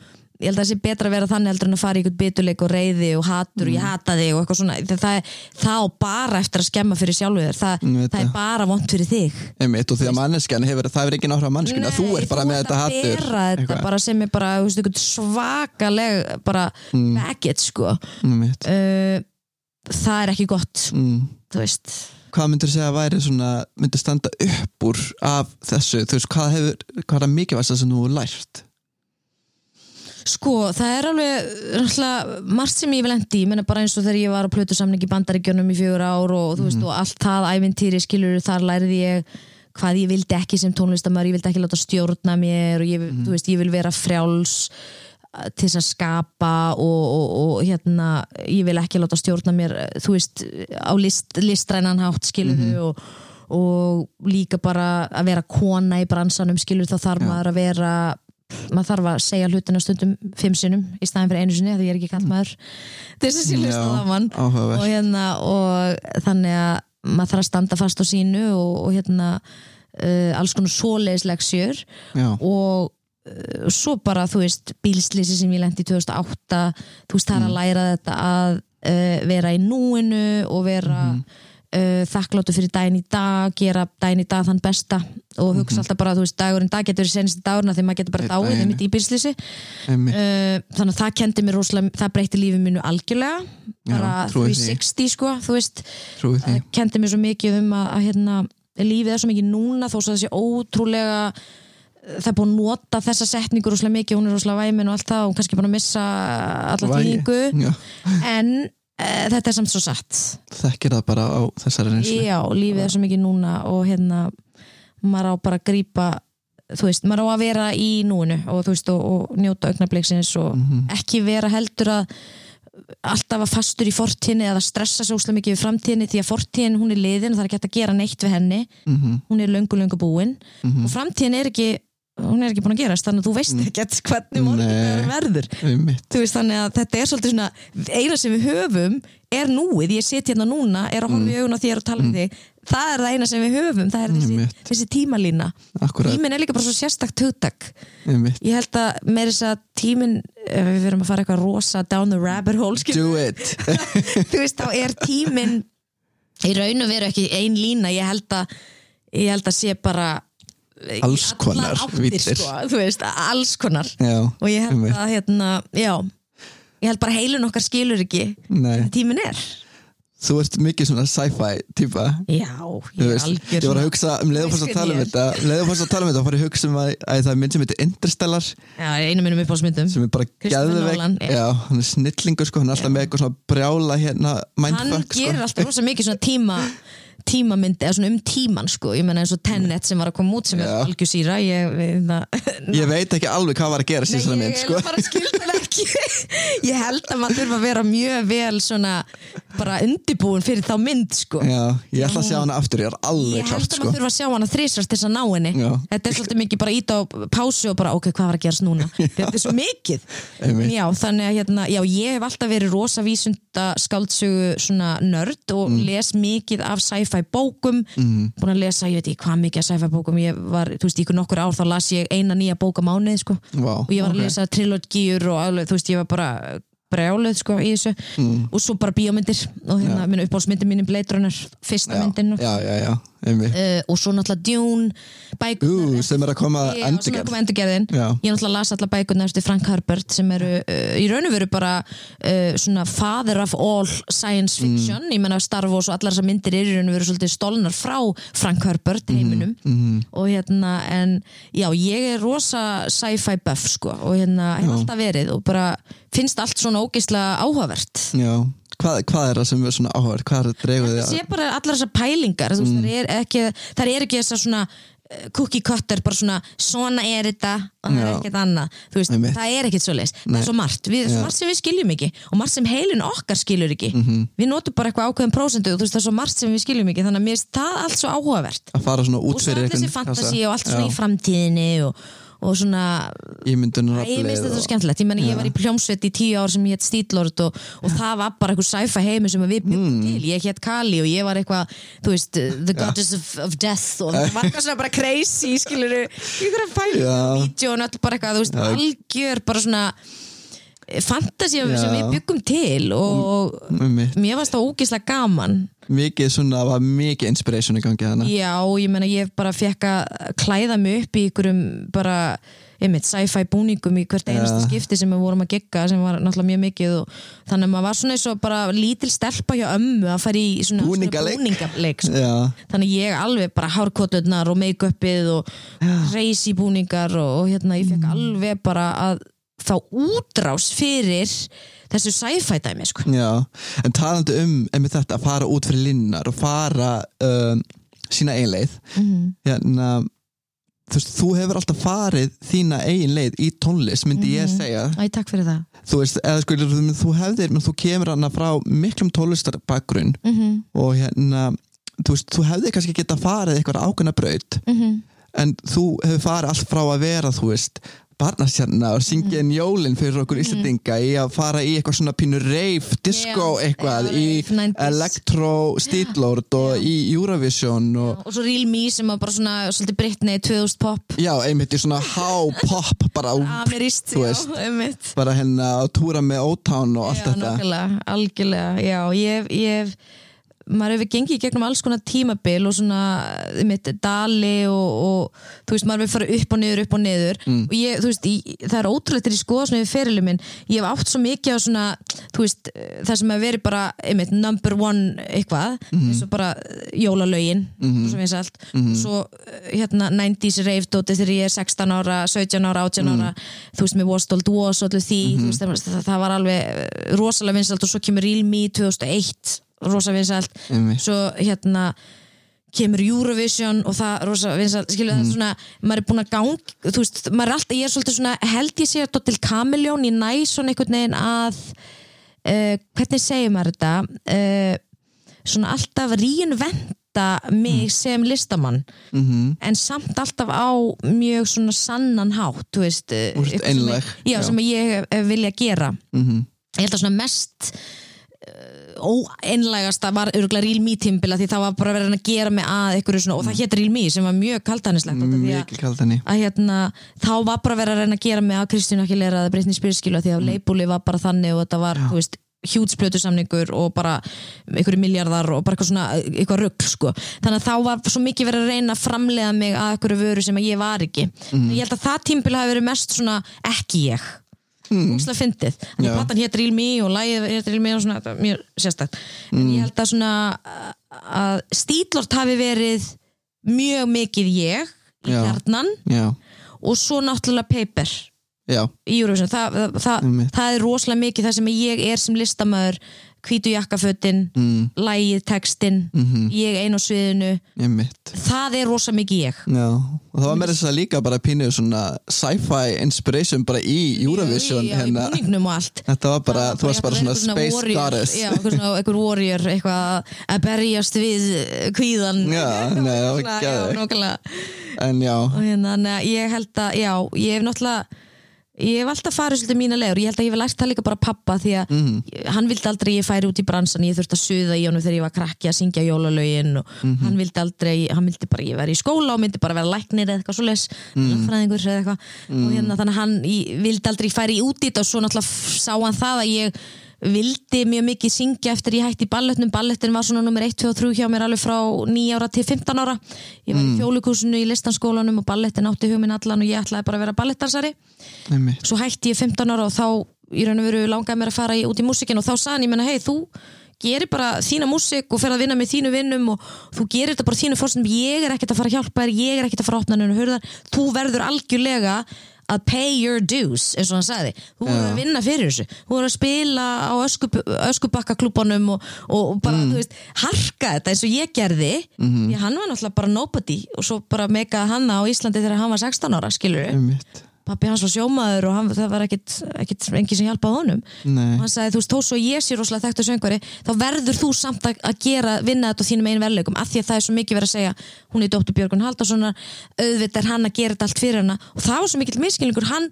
Ég held að það sé betra að vera þannig heldur en að fara í einhvern bituleik og reyði og hatur Mm. og ég hata þig og eitthvað svona. Það, það, er- það á bara eftir að skemma fyrir sjálfu þér. Það, það er það. bara vont fyrir þig. Einmitt og því að manneskjan hefur, það hefur ekki náttúrulega manneskjan þú ert bara með þetta Þú ert að bera þetta bara sem er bara veist, svakaleg bara Mm. baggage sko. Uh, það er ekki gott mm. þú veist. Hvað myndir segja að væri svona myndir standa upp úr af þessu? Þú veist, hvað hefur, hvað er að mikilvægsta sem þú lært Sko, það er alveg margt sem ég vil endi bara eins og þegar ég var á plötu samning í bandaríkjunum í fjögur ár og þú veist og allt það ævintýri skilur þar lærði ég hvað ég vildi ekki sem tónlistamæður ég vildi ekki láta stjórna mér og ég, þú veist, ég vil vera frjáls uh, til þess að skapa og, og, og hérna, ég vil ekki láta stjórna mér, uh, þú veist á list, listrænan hátt skilur og, og líka bara að vera kona í bransanum skilur þá þarf maður að vera maður þarf að segja hlutina stundum fimm sinnum í staðin fyrir einu sinni því ég er ekki kallt maður til þess að sé hlusta á mann. og hérna og þannig að maður þarf að standa fast á sínu og, og hérna uh, alls konar svoleiðislegsjör og uh, svo bara þú veist bílslýsi sem ég lendi í 2008 þú veist það er að læra þetta að uh, vera í núinu og vera mm þakkláttu fyrir daginn í dag gera daginn í dag þann besta og hugsa alltaf bara þú veist dagurinn dag getur verið senast dagurinn því maður getur bara dáið mitt í einmitt. Uh, þannig að það kendi mér rosalega það breytti lífið mínu algjörlega. Bara trúi því. 360 sko þú veist það kendi mér svo mikið um að, að hérna, lífið er svo mikið núna þó svo sé ótrúlega það er búin að nota þessa setningu rosalega mikið, hún er rosalega væmin og allt það og kannski búin að missa tíðingu Já, en uh, þetta er samt svo satt. Þekkir það bara á þessari reynslu. Já, lífið er svo mikið núna og hérna maður á bara að grípa þú veist, maður á að vera í núinu og þú veist, og, og njóta augnabliksins og Mhm. ekki vera heldur að alltaf að fastur í fortíðinni eða stressa svo óslega mikið við framtíðinni því að fortíðin hún er liðin, það er ekki hægt að gera neitt við henni. Mhm. hún er löngu löngu búin. Og framtíðin er ekki hún er ekki búin að gerast þannig að þú veist ekkert hvernig morgun verður. Veist þannig að þetta er svolítið svona eina sem við höfum er núið. Ég sit hérna núna, er að horfa í augun á þér og tala um þig. Það er það eina sem við höfum það er þessi, þessi tímalína. Akkurat. tíminn er líka bara svo sérstakt hugtak. Ég held að með þess að tíminn ef við verum að fara eitthvað rosa down the rabbit hole skilur, do it. Þú veist þá er tíminn í raun og veru ekki ein lína. Ég held að ég held að sé bara Alls konar áttir, sko, veist, alls konar. Já, og ég held einmitt. að hérna, já ég held bara heilun okkar skilur ekki Nei, tíminn er. Þú ert mikið svona sci-fi típa. Já, ég er algjör ég var að hugsa um leiðum fórst að tala um þetta. Um leiðum fórst að tala um þetta fór ég að hugsa um að, að það er mynd sem heitir Interstellar. Já, einu minnum upp á smyndum sem er bara Nolan, já. já, hann er snillingur sko, hann er alltaf með eitthvað svona brjála hérna hann mindfuck gerir sko. alltaf rosa mikið svona tíma tímamyndi, eða svona um tíman sko ég menna eins og Tenet sem var að koma út sem er Já. algjörsýra ég, við, ég veit ekki alveg hvað var að gera síðan mynd sko. ég ég held að maður þurfa að vera mjög vel svona bara undibúin fyrir þá mynd sko já, ég ætla að sjá hana aftur, ég er alveg Ég held klart að sko. maður þurfa að sjá hana þrísvart til þess að ná henni Já. Þetta er svolítið mikið bara ít á pásu og bara ok, hvað var að gerast núna Þetta er svo mikið. Já, þannig að hérna, já, ég hef alltaf verið rosa vísunda skáldsögu svona nörd og Mm. les mikið af sci-fi bókum búin að lesa, ég veit ekki hvað mikið sci-fi bókum ég var, þú veist, ykkur nokkur ár þá las ég eina nýja bóka mánuð, sko. Vá, og ég var ok. að lesa trilogíur og alveg, þú veist, ég var bara brjáluð sko í þessu. Mm. og svo bara bíómyndir og hérna, minn uppáhaldsmyndin mín er Blade Runner, fyrsta myndin. Og já, já, já, uh, og svo náttúrulega Dune bækunar Ú, sem er að koma að endurgerð. koma endurgerðin. Já. ég náttúrulega las alla bækunar eftir Frank Herbert sem eru uh, í raun og veru bara uh, svona father of all science Mm. fiction. Ég menna Star Wars og allar þessar myndir eru í raun og veru svolítið stolnar frá Frank Herbert Mhm, heiminum. og hérna en já ég er rosa sci-fi buff sko og hérna hef alltaf verið og bara finnst allt svona ógeislega áhugavert. Já, hvað, hvað er það sem er svona áhverð? Hvað er það dreguð þið sé bara allar þessar pælingar mm. það er ekki, það er ekki þessar svona eh, cookie cutter, bara svona svona er þetta og það er Já. ekkert annað Þú veist, það er ekkert svo leis, það er svo margt við, svo margt sem við skiljum ekki og margt sem heilin okkar skiljur ekki Mhm. við notum bara eitthvað ákveðin prósentu og þú veist það er svo margt sem við skiljum ekki þannig að mér finnst það allt svo áhugavert Að fara svona og út svo fyrir allir þessi einhvern fantasi kassa. og allt svona Já. í framtíðinni og, og svona Ég myndi nú Æ, ég minnst þetta skemmtilegt, ég menn ég var í pljómsveit í tíu ár sem hétt Stílord og, og það var bara eitthvað sci-fi heimi sem við byggum Mm. til, ég hétt Kali og ég var eitthvað, þú veist, uh, The Goddess of, of Death og það var eitthvað svona bara crazy skilur, ykkur að fæla Já. vídeo og öll bara eitthvað, þú veist, algjör bara svona fantasía Já. sem við byggum til og Einmitt. mér varst það ógislega gaman Mikið svona, var mikið inspiration í gangi þannig Já, ég meina ég bara fekk að klæða mig upp í ykkurum bara, einmitt, sci-fi búningum í hvert einasta Já. skipti sem við vorum að gegga sem var náttúrulega mjög mikið og þannig að maður var svona eins og bara lítil stelpa hjá ömmu að fara í svona Búningaleik. sko. Þannig að ég alveg bara hárkotlunar og make-upið og crazy búningar og, og hérna ég Mm. fekk alveg bara að fá útrás fyrir þessu sci-fi dæmi sko. já En talandi um einmitt þetta, að fara út fyrir linnar og fara um, sína eigin leið Mhm. hérna þú veist, þú hefur alltaf farið þína eigin leið í tónlist, myndi ég Mhm. segja Æ, takk fyrir það þú veist, eða sko, þú, hefðir þú kemur hana frá miklum tónlistarbakgrunn mm og hérna þú veist, þú hefðir kannski geta farið eitthvað ákveðna braut -hmm. en þú hefur farið allt frá að vera þú veist, barnastjarna og syngja inn jólin fyrir okkur Íslandinga í að fara í eitthvað svona pínu rave, disco Já, eitthvað, já, í rave, 90s. electro stílord og í Eurovision og og svo Real Me sem var bara svona svolítið Britney 2000 pop. Já, einmitt í svona há-pop bara, Amirist, þú já, einmitt. Bara hérna að túra með O-Town og allt Já, þetta. nákvæmlega, algjörlega, já, ég hef maður hefur gengið gegnum alls konar tímabil og svona mitt dali og, og þú veist, maður hefur farið upp og niður, upp og niður. Mm. og ég, þú veist, ég, það er ótrúlegt til í skoða svona við ferilum minn, ég hef átt svo mikið á svona, þú veist, það sem hefur verið bara, einmitt, number one eitthvað, Mhm. eins og bara jólalögin, mm svo finnst allt svo, eh, hérna, 90s rave dótið þegar ég er 16 ára, 17 ára, 18 Mhm. ára þú veist, með Was Told Was og allir því, þú veist, það, það var alveg eh, rosalega vinsalt og svo kemur Real Me 2001 rosa vinsalt svo hérna kemur Eurovision og það rosa vinsalt skilur það svona, maður er búin að gang þú veist, maður er alltaf, ég er svolítið svona held ég sé að Dottil Kameljón, ég næ svona einhvern veginn að uh, hvernig segir maður þetta? Uh, svona alltaf reinventa mig sem listamann mm en samt alltaf á mjög svona sannan hátt þú veist, einlæg, ég- já, já. sem ég vilja gera. -hmm. ég held að svona mest óeinlægasta var örgulega Real Me tímbila því það var bara verið að gera mig að einhverju svona, og það hétt Real Me sem var mjög kalt henni að hérna, þá var bara verið að gera mig að Kristínu ekki lera að Britney Spears skilu því að leipúli var bara þannig og þetta var, þú veist hjútsplötu samningur og bara einhverju miljardar og bara eitthvað svona eitthvað rugg sko. þannig að þá var svo mikið verið að reyna að framlega mig að einhverju vöru sem ég var ekki. Ég held að það tímbil hafi verið mest svona ekki ég úslega fyndið, þannig að platan hétt Real Me og lagið hétt Real Me og svona, þetta var mjög sérstætt en ég held að svona að stílort hafi verið mjög mikið ég í hjarnan já, og svo náttúrulega paper já, í Eurovision, Þa, það, það, það er rosalega mikið það sem ég er sem listamæður hvítu jakkafötin, mm, lægið, textin mhm, ég ein á sviðinu. Það er rosa mikið ég. Já, og það var með þess að líka bara pínu svona sci-fi inspiration bara í Eurovision já, hérna, í búningnum og allt. Þetta var bara, Það þú varst bara svona space warrior, goddess. já, einhver, warrior eitthvað að berjast við kvíðan Já, nei, það var geðveikt. nákvæmlega. En já, og hérna, ég held að, já, ég hef náttúrulega ég hef alltaf farið svolítið mína legur ég held að ég hef lært það líka bara pappa því að Mhm. hann vildi aldrei ég færi út í bransan ég þurfti að suða í honum þegar ég var krakki að syngja jólalögin og Mhm. hann vildi aldrei hann vildi bara ég veri í skóla og myndi bara vera læknir eða eitthvað svo les, Mhm. fræðingur eða eitthvað og hérna þannig hann ég, vildi aldrei færi út í þetta og svo náttúrulega sá hann það að ég vildi mjög mikið syngja eftir ég hætti balletnum ballettin var svona nummer 1, 2 og 3 hjá mér alveg frá 9 ára til 15 ára. Ég var í fjólukúsinu í listanskólanum og ballettin átti hugminn allan og ég ætlaði bara að vera ballettansari einmitt. Svo hætti ég 15 ára og þá í raun og veru langaði mér að fara í, út í músikin og þá sagði hann, hei, þú gerir bara þína músik og fer að vinna með þínu vinnum og þú gerir þetta bara þínu fórstum ég er ekkert að fara að hjálpa þér, ég er ekkert að fara að opna hennu þú verður algjörlega að pay your dues eins og hann sagði, þú verður að vinna fyrir þessu. Þú verður að spila á öskup, öskubakkaklúbanum og, og, bara, þú veist, harka þetta eins og ég gerði. Því að hann var náttúrulega bara nobody og svo bara megaði hann á Íslandi þegar hann var 16 ára, skilur einmitt, pappi hans var sjómaður og hann, það var ekkit, ekkit engi sem hjálpaði honum. Nei. Og hann sagði þú veist þó svo ég sé rosalega þekktu söngvari þá verður þú samt að, að gera vinna þetta á þínum einu verðleikum af því að það er svo mikið verið að segja hún er dóttur Björgun Haldarssonar auðvitað er hann að gera þetta allt fyrir hana. Og það var svo mikill miskilningur hann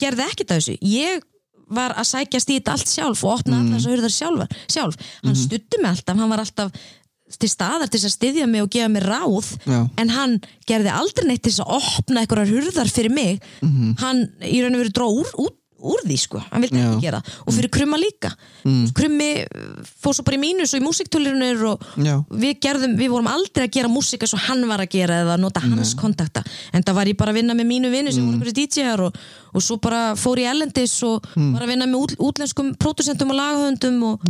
gerði ekkit af þessu. Ég var að sækjast í þetta allt sjálf og opna mm. alltaf þess að hurðar sjálf, sjálf. hann mm stutti mig alltaf, hann var alltaf til staðar til að styðja mig og gefa mig ráð Já. en hann gerði aldrei neitt til að opna einhverjar hurðar fyrir mig. Hann í raun og veru dró úr, úr, úr því sko, hann vildi Já. ekki gera og fyrir krumma líka. Krummi uh, fór svo bara í mínus og í músiktúlirunir og við gerðum, við vorum aldrei að gera músika svo hann var að gera eða nota hans kontakta. En það var ég bara að vinna með mínu vinnu sem voru einhverju DJ-ar og, og svo bara fór ég ellendis og var að vinna með út, útlenskum pródusentum og lagahöndum og,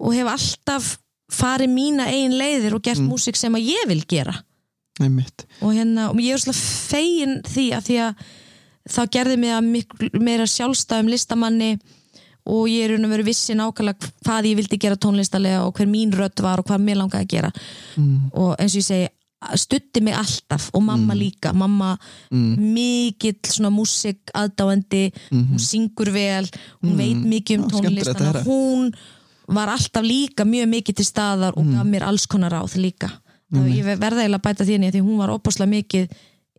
og hef alltaf farið mína eigin leiðir og gert músik sem að ég vil gera. Og, hérna, og ég er svona fegin því að því að það gerði mig að miklu meira sjálfstæðum listamanni og ég er raun og veru vissi nákvæmlega hvað ég vildi gera tónlistalega og hver mín rödd var og hvað mér langaði að gera. Mm. og eins og ég segi stutti mig alltaf og mamma líka. Mamma mikill svona músik aðdáendi hún syngur vel, hún veit mikið um Já, skemmtilegt tónlist að þannig heyra. að hún var alltaf líka mjög mikið til staðar og gaf mér alls konar ráð líka. Það ég verða eiginlega að bæta því henni því hún var opaslega mikið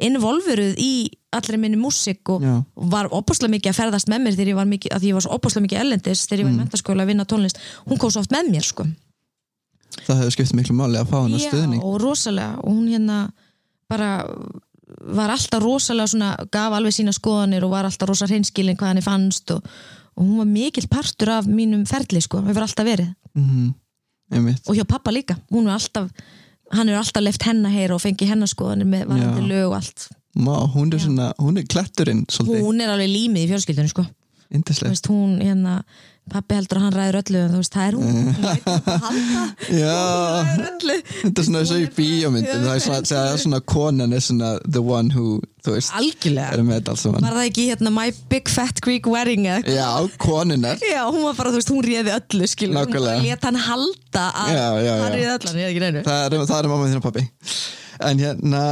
involveruð í allri minni músik og Já. var opaslega mikið að ferðast með mér þegar ég var mikið, að ég var opaslega mikið ellendis þegar ég var í mentaskóla að vinna tónlist. Hún kom svo oft með mér sko. Það hefur skipt miklu máli að fá hana stuðning. og rosalega. Og hún hérna bara var alltaf rosalega svona gaf alveg sína skoðanir og var alltaf rosa hreinskilin hvað henni fannst og, og hún var mikill partur af mínum ferli sko, hefur alltaf verið. Mm. einmitt, og hjá pappa líka, hún er alltaf hann er alltaf left henn að heyra og fengi hennar skoðanir með varandi Já. lög og allt. Má, hún er svona hún er kletturinn svolítið, hún er alveg límið í fjölskyldunni sko veist, hún hérna pappi heldur að hann ræður öllu en þú veist, það er hún. Hún halda. Já, ræður öllu. Þetta er svona og í bíómyndum það er svona, það er svona konan er svona the one who, þú veist, algjörlega. er með þetta alls saman. Var það ekki hérna My Big Fat Greek Wedding eða eitthvað? já, konunar Já, hún var bara, þú veist, hún réði öllu skilur, hún Nákvæmlega. bara let hann halda að Já, já, já. hann réði öllu, hann réði ekki neinu. Það er, það er mamma þín og pappi en hérna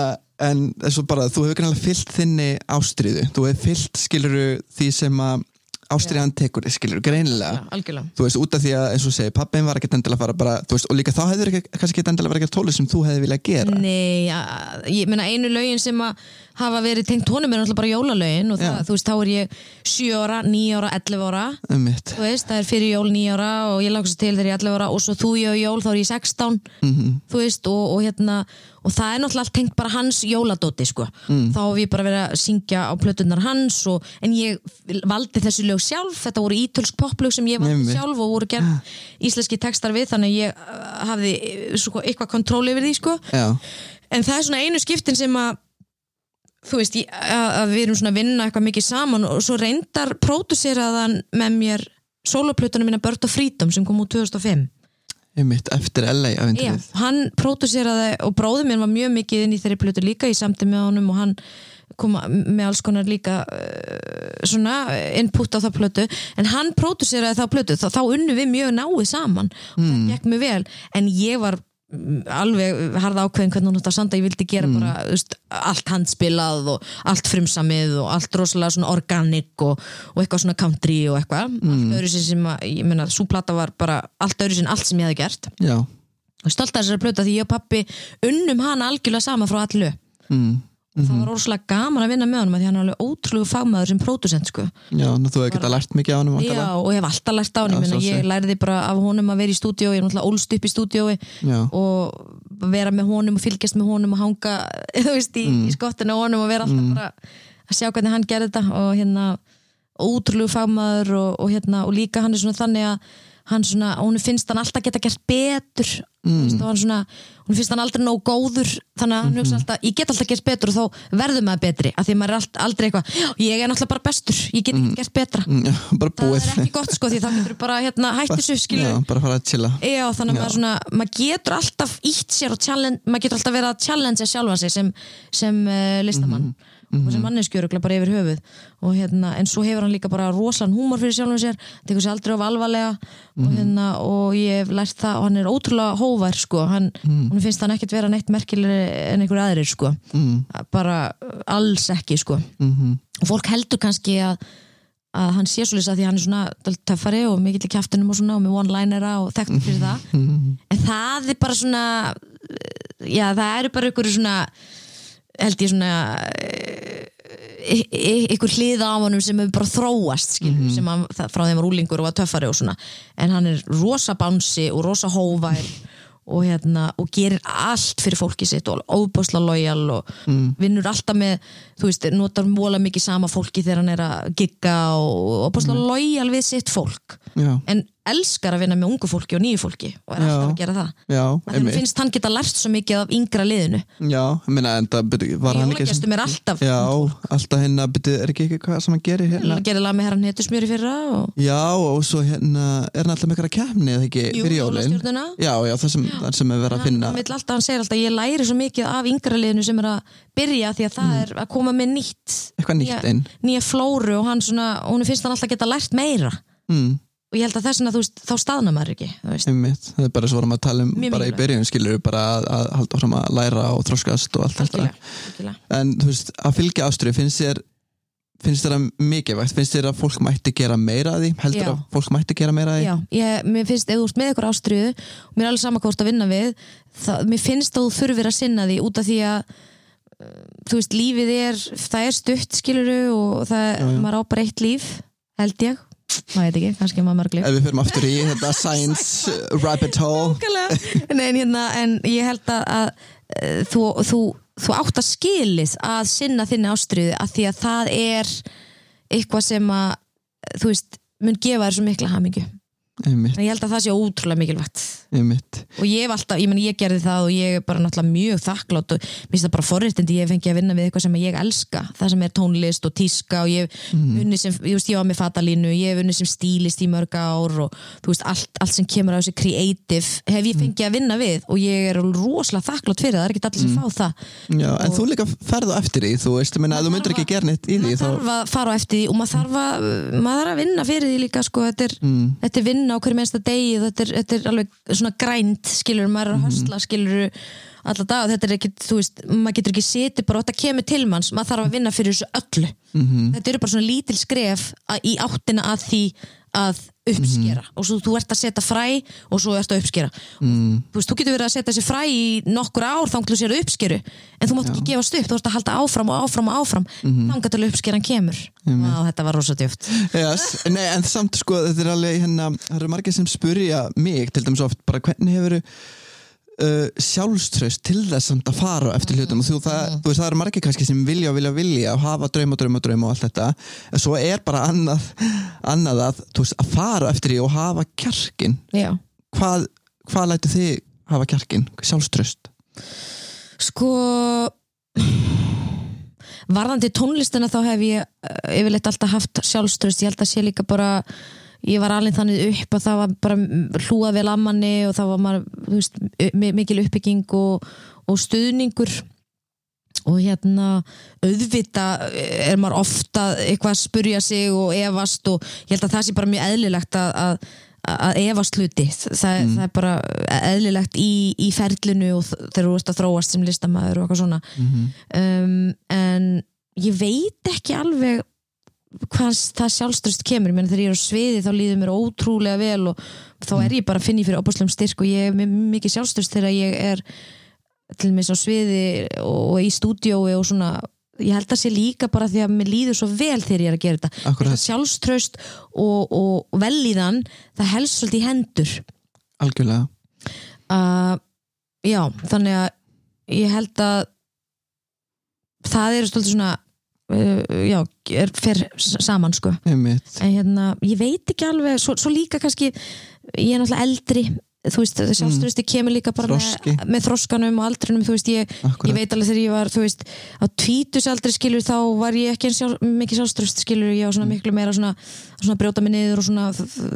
en eins og bara, þú hefur kannilega fyllt þinni ástriðu þú hefur fyllt skiluru því sem að ástriðan tekur skilur greinilega. Algjörlega. Þú veist, út af því að eins og segir, pappin var ekkert endilega að fara bara, þú veist, og líka þá hefur kannski ekki endilega verið ekki tólið sem þú hefði viljað gera. Nei, a- ég meina einu lögin sem að hafa verið tengt honum er náttúrulega bara jólalögin og það, þú veist, þá er ég 7 ára, 9 ára, 11 ára um mitt, þú veist, það er fyrir jól 9 ára og ég lagast til þegar ég er 11 ára og svo þú ég og jól þá er ég 16 Mhm. þú veist, og, og hérna og það er náttúrulega allt tengt bara hans jóladóti sko. Mm. þá hef ég bara verið að syngja á plötunar hans og, en ég valdi þessi lög sjálf, þetta voru ítölsk poplög sem ég valdi Einmitt. sjálf og voru gerð íslenski textar við, þannig ég uh, hafði sko, eitthvað kontról yfir því sko. en það er svona einu skiptin sem að þú veist, ég, að, við erum svona að vinna eitthvað mikið saman og svo reyndar próduseraðan með mér soloplötunum Bird of Freedom sem kom út 2005 um mitt, eftir LA Já, hann próduseraði og bróður mér var mjög mikið inn í þeirri plötu líka í samtið með honum og hann kom með alls konar líka uh, svona input á það plötu. En hann próduseraði þá plötu þá, þá unnu við mjög náið saman. Og það gekk mjög vel. En ég var mm, alveg harða ákveðin hvernig hún átt að sanda ég vildi gera bara þú veist, allt handspilað og allt frumsamið og allt rosalega svona organic og, og eitthvað svona country og eitthvað. Allt öðru sem að, ég meina, svo plata var bara allt öðru sem allt sem ég hefði gert. Já. Og stolt að þessari plöta því ég og pappi unnum hana algjörlega sama frá allu mm. Og það var rosalega gaman að vinna með honum því hann er alveg ótrúlega fagmaður sem pródusent sko. já, þú hefur getað lært mikið á hann já, og ég hef alltaf lært á hann Já, ég, lærði bara af honum að vera í stúdíó ég er náttúrulega ólst upp í stúdíói já, og vera með honum og fylgjast með honum og hanga þú veist, í, Mm. í skottinu á honum og vera alltaf bara að sjá hvernig hann gerði þetta og hérna ótrúlegu fagmaður og, og hérna og líka hann er svona þannig að hann svona, hún finnst hann alltaf geta gert betur. Mm. hann svona, hún finnst hann aldrei nóg góður þannig að hann Mhm. hugsa alltaf, ég get alltaf gert betur og þá verður maður betri, af því að maður er aldrei eitthvað, "Já, ég er náttúrulega bara bestur ég get ekki gert betra, Mm, það er ekki gott sko því þá getur bara hérna, hætti þessu skilur já, bara fara að chilla. Já, þannig að maður, svona, maður getur alltaf ítt sér og challenge, maður getur alltaf verið að challenge sjálfa sig sem, sem uh, listamann og sem manneskjörugla bara yfir höfuð. Og hérna, en svo hefur hann líka bara rosalan húmor fyrir sjálfum sér, tekur sér aldrei of alvarlega. Og hérna, og ég hef lært það og hann er ótrúlega hóvær sko. Hann, hún finnst hann ekkert vera neitt merkilegri en einhver aðrir sko. Mm. bara alls ekki sko. Mm og fólk heldur kannski að að hann sé svolítið að því að hann er svona töffari og mikill í kjaftinum og svona og með one-linera og þekktur fyrir það. En það er bara svona já það eru bara ykkur svona held ég svona y- y- ykkur hliða á honum sem hefur bara þróast skilur, sem hann, það, frá þeim var úlingur og var töffari og svona. En hann er rosa bánsi og rosa hóvær og, hérna, og gerir allt fyrir fólki sitt og óbúsla lojal og vinnur alltaf með þú veist, notar móla mikið sama fólki þegar hann er að gigga og óbúsla lojal við sitt fólk. Já, en elskar að vinna með ungu fólki og nýju fólki og er alltaf Já. að gera það. Já, því að finnst hann geta lært svo mikið af yngra liðinu. Já, ég meina, en það var hann ekki er alltaf já, alltaf hérna, byrju, er ekki eitthvað sem hann gerir hérna? Hann gerir lag með herran hetusmjöri fyrra og Já, og svo hérna er hann alltaf með eitthvað kemni eða ekki fyrir jólin. Já, já, það sem, það sem er verið að finna. hann, alltaf, hann segir alltaf ég læri svo mikið af yngra liðinu sem er að byrja því að það er að koma með nýtt Mm. Nýja, nýja flóru og hann svona, hún finnst hann alltaf geta lært meira. Mm, og ég held að þess vegna þú veist, þá staðna maður ekki einmitt, Það er bara svo að tala um Mjög bara í mikilvægt. byrjun skilur bara að, að halda fram að læra og þroskast og allt þetta. Algjörlega, algjörlega. En þú veist, að fylgja ástriðu finnst þér finnst þér að mikilvægt? Finnst þér að fólk mætti gera meira að því? Heldur Já. að fólk mætti gera meira að því? Já, ég, mér finnst ef þú ert með ykkur ástriðu og mér er alveg sama ert að vinna við það, mér finnst að þú þurfir að sinna því út af því að uh, þú veist, lífið er það er stutt skiluru og það, maður á bara eitt líf held ég, maður veit ekki, kannski maður mörg líf Ef við fyrir aftur í þetta science rabbit hole. Nei, hérna, en ég held að, að uh, þú, þú, þú átt að skilið að sinna þinni ástriðu að því að það er eitthvað sem að þú veist, mun gefa þér svo mikla en ég held að það sé ótrúlega mikilvægt og ég hef alltaf, ég menn ég gerði það og ég er bara náttúrulega mjög þakklátt og mér finnst það bara forréttindi, ég fengi að vinna við eitthvað sem ég elska, það sem er tónlist og tíska og ég Mm. unni sem, ég veist ég var með fatalínu, ég hef unni sem stílist í mörg ár og þú veist allt, allt sem kemur á þessi creative hef Mm. ég fengið að vinna við og ég er rosalega þakklátt fyrir það, það er ekki allir sem fá það. Já, en þú líka ferðu eftir því, þú veist, ef þú myndir ekki gera neitt í því, maður þarf að og Mm. svona grænt skilur, maður er að hösla skilur alla dag, þetta er ekki, þú veist maður getur ekki setið bara, þetta kemur til manns maður þarf að vinna fyrir þessu öllu -hmm. þetta eru bara svona lítil skref að, í áttina að því að uppskera. Og svo þú ert að setja fræ og svo ert að uppskera. Mm. þú veist, þú getur verið að setja þessi fræ í nokkur ár þá þú sér uppskeru en þú mátt ekki gefast upp, þú ert að halda áfram og áfram og áfram mm -hmm. þangar til uppskeran kemur. Á, þetta var rosa djöft yes. Nei, en samt sko, þetta er alveg hérna, það eru margir sem spurja mig til dæmis oft, bara hvernig hefur uh, sjálfströst til þess að fara eftir hlutum. Og þú, það, þú veist, það eru margir kannski sem vilja og vilja vilja og hafa drauma, drauma, drauma og allt þetta. En svo er bara annað, annað að, veist, að fara eftir því og hafa kjarkin Já. hvað, hvað lætu þið hafa kjarkin, sjálfströst Sko varðandi tónlistina þá hef ég eh, yfirleitt alltaf haft sjálfströst ég held að sé líka bara ég var alveg þannig upp að það var bara hlúa vel að manni og það var maður, veist, mi- mikil uppbygging og, og stuðningur. Og hérna auðvita er maður ofta eitthvað að spurja sig og efast og ég held að það sé bara mjög eðlilegt að, að, að efast hluti. Það, það er bara eðlilegt í, í ferlinu og þegar þú veist að þróast sem listamaður og eitthvað svona. Um, en ég veit ekki alveg hvað það sjálfströst kemur. Meina þegar ég er á sviði þá líður mér ótrúlega vel og þá er ég bara að finna fyrir opaslegum styrk og ég er mikið sjálfströst þegar ég er til og með á sviði og í stúdiói og svona. Ég held að sé líka bara því að mér líður svo vel þegar ég er að gera þetta. Sjálfströst og, og velíðan það helst svolítið í hendur. Algjörlega. Uh, já, þannig að ég held að það eru svolítið svona já, er fer saman sko. Einmitt, en hérna, ég veit ekki alveg svo, svo líka kannski, ég er náttúrulega eldri þú veist, það sjálfströsti kemur líka bara Mm. Með, með þroskanum og aldrinum þú veist, ég, ég veit alveg þegar ég var þú veist, á tvítusaldri skilur þá var ég ekki sjálf, mikið sjálfströst skilur ég var Mm. svona miklu meira svona, svona brjóta mig niður og svona,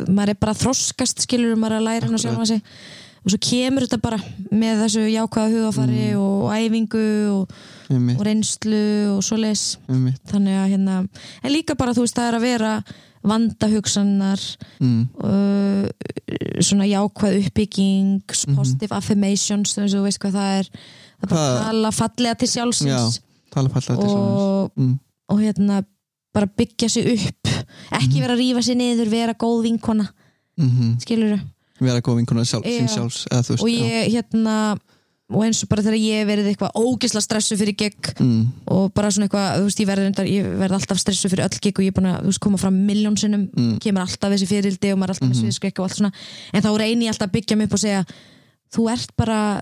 maður er bara að þroskast skilur, maður er að læra hann að sjálfa sig og svo kemur þetta bara með þessu jákvæða hugafari Mm. og æfingu og, og reynslu og svo einmitt. Þannig að hérna en líka bara þú veist það er að vera vanda hugsannar mm. uh, svona jákvæð uppbygging positive affirmations þú veist, þú veist hvað það er. Það er bara að tala fallega til já, sjálfsins tala fallega til sjálfs og, mm. og hérna bara byggja sig upp. Ekki vera að rífa sig niður, vera góð vinkona. Mm skilur vera góð vinkona sjálf, Já. sjálfs eða veist, og ég hérna og eins og bara þegar ég verið eitthvað ógisla stressu fyrir já mm. og bara svona eitthvað, þú veist, ég verð, reyndar, ég verð alltaf stressu fyrir öll gig og ég er búin að, þú veist, koma fram miljón sinnum, Mm. kemur alltaf þessi fyririldi og maður er alltaf með sviðskrekk og allt svona en þá reyni ég alltaf að byggja mig upp og segja þú ert bara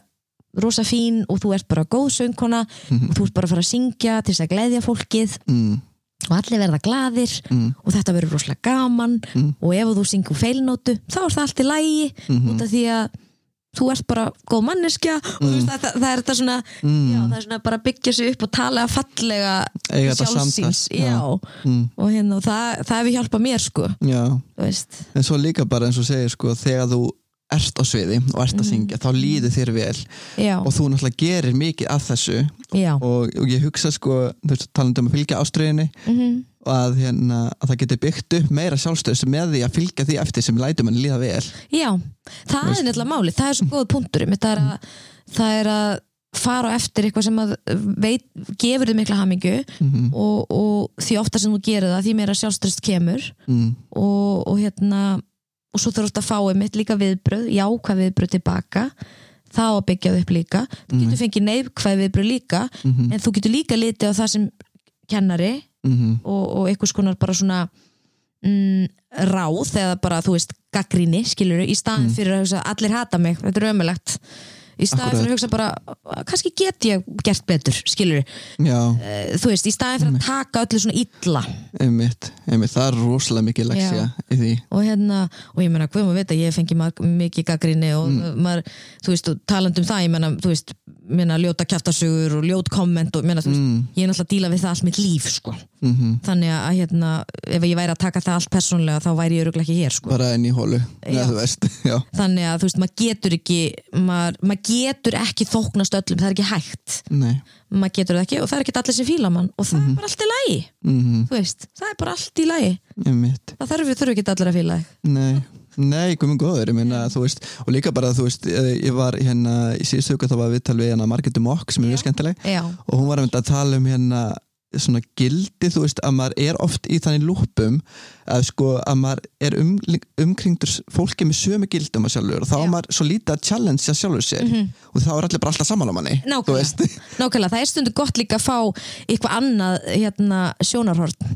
rosa fín og þú ert bara góð söngkona og þú ert bara að fara að syngja til þess að gleðja fólkið Mm. Og allir verða glaðir Mm. og þetta verður rosalega gaman Mm. og ef þú syngur feilnótu þá er það allt í lægi Mhm. út af því að þú ert bara góð manneskja og veist, það, það er þetta svona Mm. já, það er svona bara byggja sig upp og tala fallega sjálfsins. Mm. og hérna, það, það hefur hjálpað mér sko, en svo líka bara eins og segir sko, þegar þú ert á sviði og ert að syngja, þá líður þér vel. Já, og þú náttúrulega gerir mikið af þessu. Og, og ég hugsa sko, þú veist, talandi um að fylgja ástriðinni mm og að, hérna, að það getur byggt upp meira sjálfstöðs með því að fylgja því eftir sem lætur mann líða vel. Já það er nefnilega máli, það er svo góð punktur það er að, það er að fara eftir eitthvað sem að veit, gefur þið mikla hamingu mm og, og því ofta sem þú gerir það því meira sjálfströst kemur mm. og, og hérna og svo þurft að fá einmitt líka viðbröð jákvæð viðbröð tilbaka. Þá að byggja það upp líka. Þú getur fengið neikvæð viðbröð líka Mhm. en þú getur líka litið á það sem kennari Mm og, og einhvers konar bara svona mm, ráð eða bara þú veist gaggríni skilur í staðin fyrir að allir hata mig, þetta er ömulegt í staðin Akkurat. fyrir að hugsa bara kannski get ég gert betur skilur já, þú veist, í staðin fyrir að taka öllu svona illa. Einmitt, einmitt. Það er rosalega mikið leksja í því. Og hérna, og ég meina, hvað maður veit að ég fengi mikið gaggrinni og maður, þú veist, og talandi um það ég meina, þú veist, meina, ljóta kjaftasögur og ljót komment og veist, Mm. ég er náttúrulega að díla við það allt mitt líf, sko, mm þannig að hérna, ef ég væri að taka það allt persónlega þá væri ég öruglega ekki hér, sko. Bara inn í hólu, þannig að, þú veist, maður getur ekki maður, maður getur ekki þóknast öllum það er ekki hægt, nei. Maður getur það ekki og það er ekki allir sem fíla mann og það er bara allt í lagi, mm veist það er bara allt í lagi, það þarf, þurfi ekki allir að fíla þig nei komið góður, ég meina, þú veist og líka bara, þú veist, eh, ég var hérna í síðustu huga þá var viðtal við hérna Margetu Mokk sem er mjög skemmtileg Já, og hún var að tala um hérna svona gildi, þú veist, að maður er oft í þannig lúpum að sko að maður er um, umkringdur fólki með sömu gildum að sjálfur og þá er maður svo lítið að challenge að sjálfur sér og þá er allir bara alltaf saman á manni þú nákvæmlega, nákvæmlega það er stundu gott líka að fá eitthvað annað hérna, sjónarhort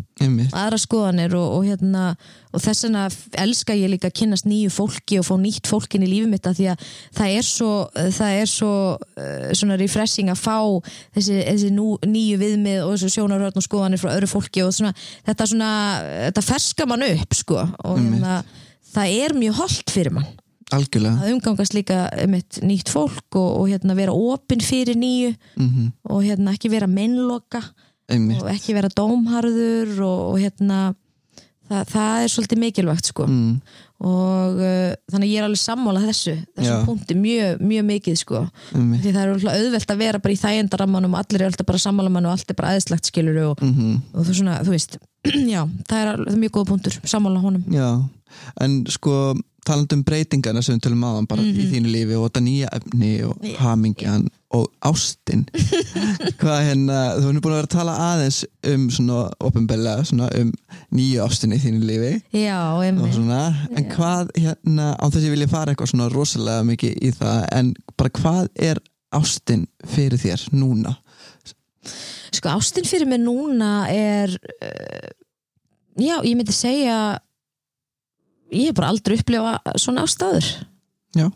aðra skoðanir og, og, hérna, og þess vegna elska ég líka að kynnast nýju fólki og fá nýtt fólkin í lífið mitt því að það er svo, það er svo uh, svona refreshing að fá þessi, þessi nú, nýju viðmið og þessi sjónarhörn og skoðanir frá öðru fólki og svona, þetta svona, þetta ferska mann upp sko. Og hérna, það er mjög holdt fyrir mann. Algjörlega, að umgangast líka mitt nýtt fólk og, og hérna vera opinn fyrir nýju mm og hérna ekki vera mennloka og ekki vera dómharður og, og hérna það, það er svolítið mikilvægt sko. Mm, og uh, þannig að ég er alveg sammála þessu þessum punkti. Mjög, mjög mikið sko. Einmitt. Því það er auðvelt að vera bara í þægendarammanum og allir er alltaf bara sammála mann og allt er bara aðeinslegt skilur og, mm og þú svona, þú veist já, það er, það er mjög góð punktur, sammála honum. Já, en sko talandi um breytingarna sem við tölum aðan bara í þínu lífi og þetta nýja efni og Mhm. Hamingjan og ástin. Hvað hérna, þú erum búin að vera að tala aðeins um svona ofinbella um nýju ástin í þínu lífi. Já, einmitt. Svona, en hvað hérna, á þess að ég vilja fara eitthvað svona rosalega mikið í það, en bara hvað er ástin fyrir þér núna? Sko ástin fyrir mig núna er uh, já, ég myndi segja ég hef bara aldrei upplifa svona ástæður. Já.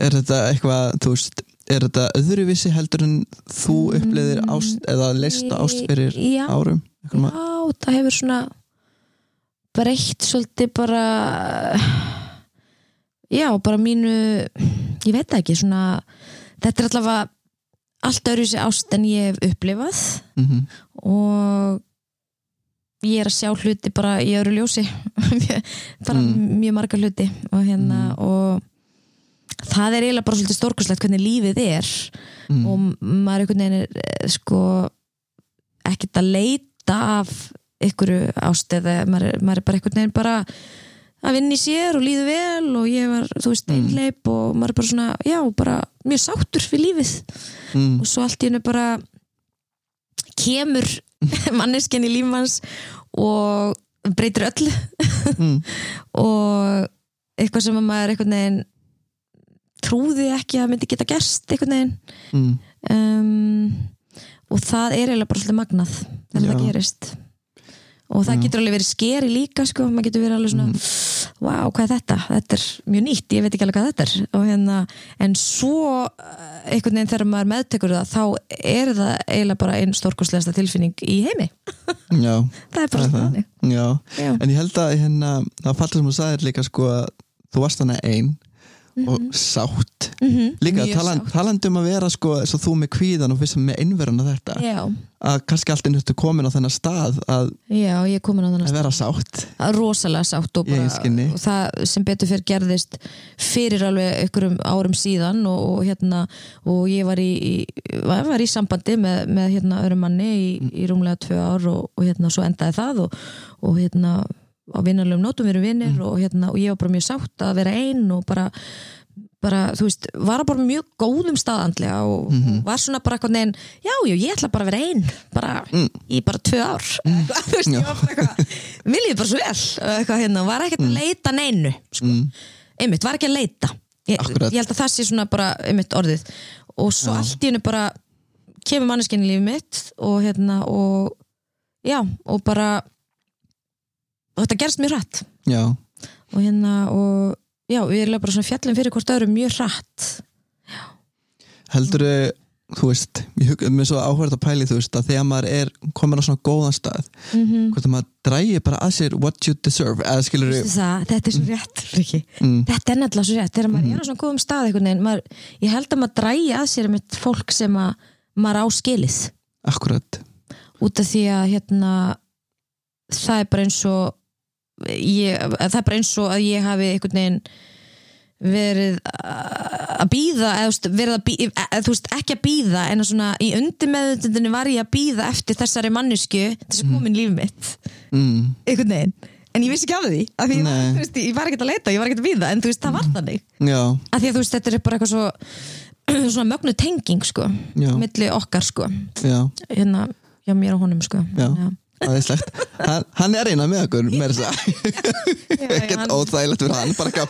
Er þetta eitthvað, þú veist er þetta öðruvísi heldur en þú upplifðir ást eða leista ást fyrir já, árum? Eitthvað ma- já, það hefur svona breytt svolítið bara já, bara mínu ég veit ekki, svona þetta er allavega allt öðruvísi ást en ég hef upplifað. Mhm, og ég er að sjá hluti bara í öðru ljósi. Bara Mm. mjög marga hluti og hérna og það er eiginlega bara svolítið stórkurslegt hvernig lífið er mm, og maður einhvern veginn er eh, sko ekkert að leita af ykkur ást eða maður, maður er bara einhvern veginn bara að vinna í sér og líðu vel og ég var, þú veist, Mm. einleip og maður er bara svona, já, bara mjög sáttur við lífið. Mm, og svo allt í hennu bara kemur manneskjan í lífmanns og breytir öllu. Mm, og eitthvað sem að maður einhvern veginn trúði ekki að myndi geta gerst einhvern veginn. Mm, um, og það er eiginlega bara svolítið magnað þegar Já. það gerist. Og það Já. getur alveg verið skeri líka sko, maður getur verið alveg svona vá, hvað er þetta? Þetta er mjög nýtt, ég veit ekki alveg hvað þetta er. Hérna, en svo eh, einhvern veginn þegar maður meðtekur það þá er það eiginlega bara einn stórkostlegasta tilfinning í heimi, Já, það er bara svona þannig. En ég held að hérna, það fattar sem þú sagðir líka sko að þú varst hana ein og sátt. Mhm, Líka mjög talan, sátt. talandi um að vera sko þú með kvíðan og fyrst með innverun og þetta. Já, að kannski alltaf nýttu komin á þennan stað að, já, ég er komin á þannig að vera sátt. Að rosalega sátt og, bara, og það sem betur fyrir gerðist fyrir alveg einhverjum árum síðan og, og hérna og ég var í, í, var, í sambandi með, með hérna öðrum manni í, í rúmlega tvö ár og, og hérna svo endaði það og, og hérna á vinnarlegum nótum við erum vinnir Mm. og hérna og ég var bara mjög sátt að vera einn og bara bara, þú veist, var bara mjög góðum staðandlega og Mhm. var svona bara eitthvað neginn, já, já, ég ætla bara að vera einn bara Mm. í bara tvö ár. Þú veist, ég var bara eitthvað líði bara svo vel? Eitthvað hérna, var ekkert að leita neinu sko. mm, einmitt, var ekki að leita. Ég, ég held að það sé svona bara einmitt orðið. Og svo allt í hennu bara kemur manneskinn í lífið mitt og hérna og já, og bara og þetta gerst mjög hratt. Já, og hérna og já, við erum bara svona fjallin fyrir hvort öðrum mjög hratt. Heldur þú veist, ég mér svo áhverð að pæli þú veist að þegar maður er komin á svona góðan stað mm hvort að maður drægi bara að sér what you deserve eða skilur það, þetta er svo rétt Riki. mm, þetta er nefnilega svo rétt. Þegar maður er á svona góðum stað veginn, maður, ég held að maður drægi að sér með fólk sem að maður á skilið. Akkurat. Út af því að hérna það er bara eins og ég, það er bara eins og að ég hafi einhvern veginn verið að býða eða þú veist, býða, ekki að býða en að svona í undirmeðutundinu var ég að býða eftir þessari mannesku þess að komin líf mitt. Mm, einhvern veginn. En ég vissi ekki af því af því ég veist, ég var ekkert að leita, ég var ekkert að víða en þú veist, það var þannig. Já, af því að þú veist, þetta er bara eitthvað svo svona mögnu tenging sko Já. milli okkar sko. Já, hérna, já mér og honum sko. Já. Aðeinslegt, hann, hann er eina með okkur með þess að ekkert óþægilegt fyrir hann bara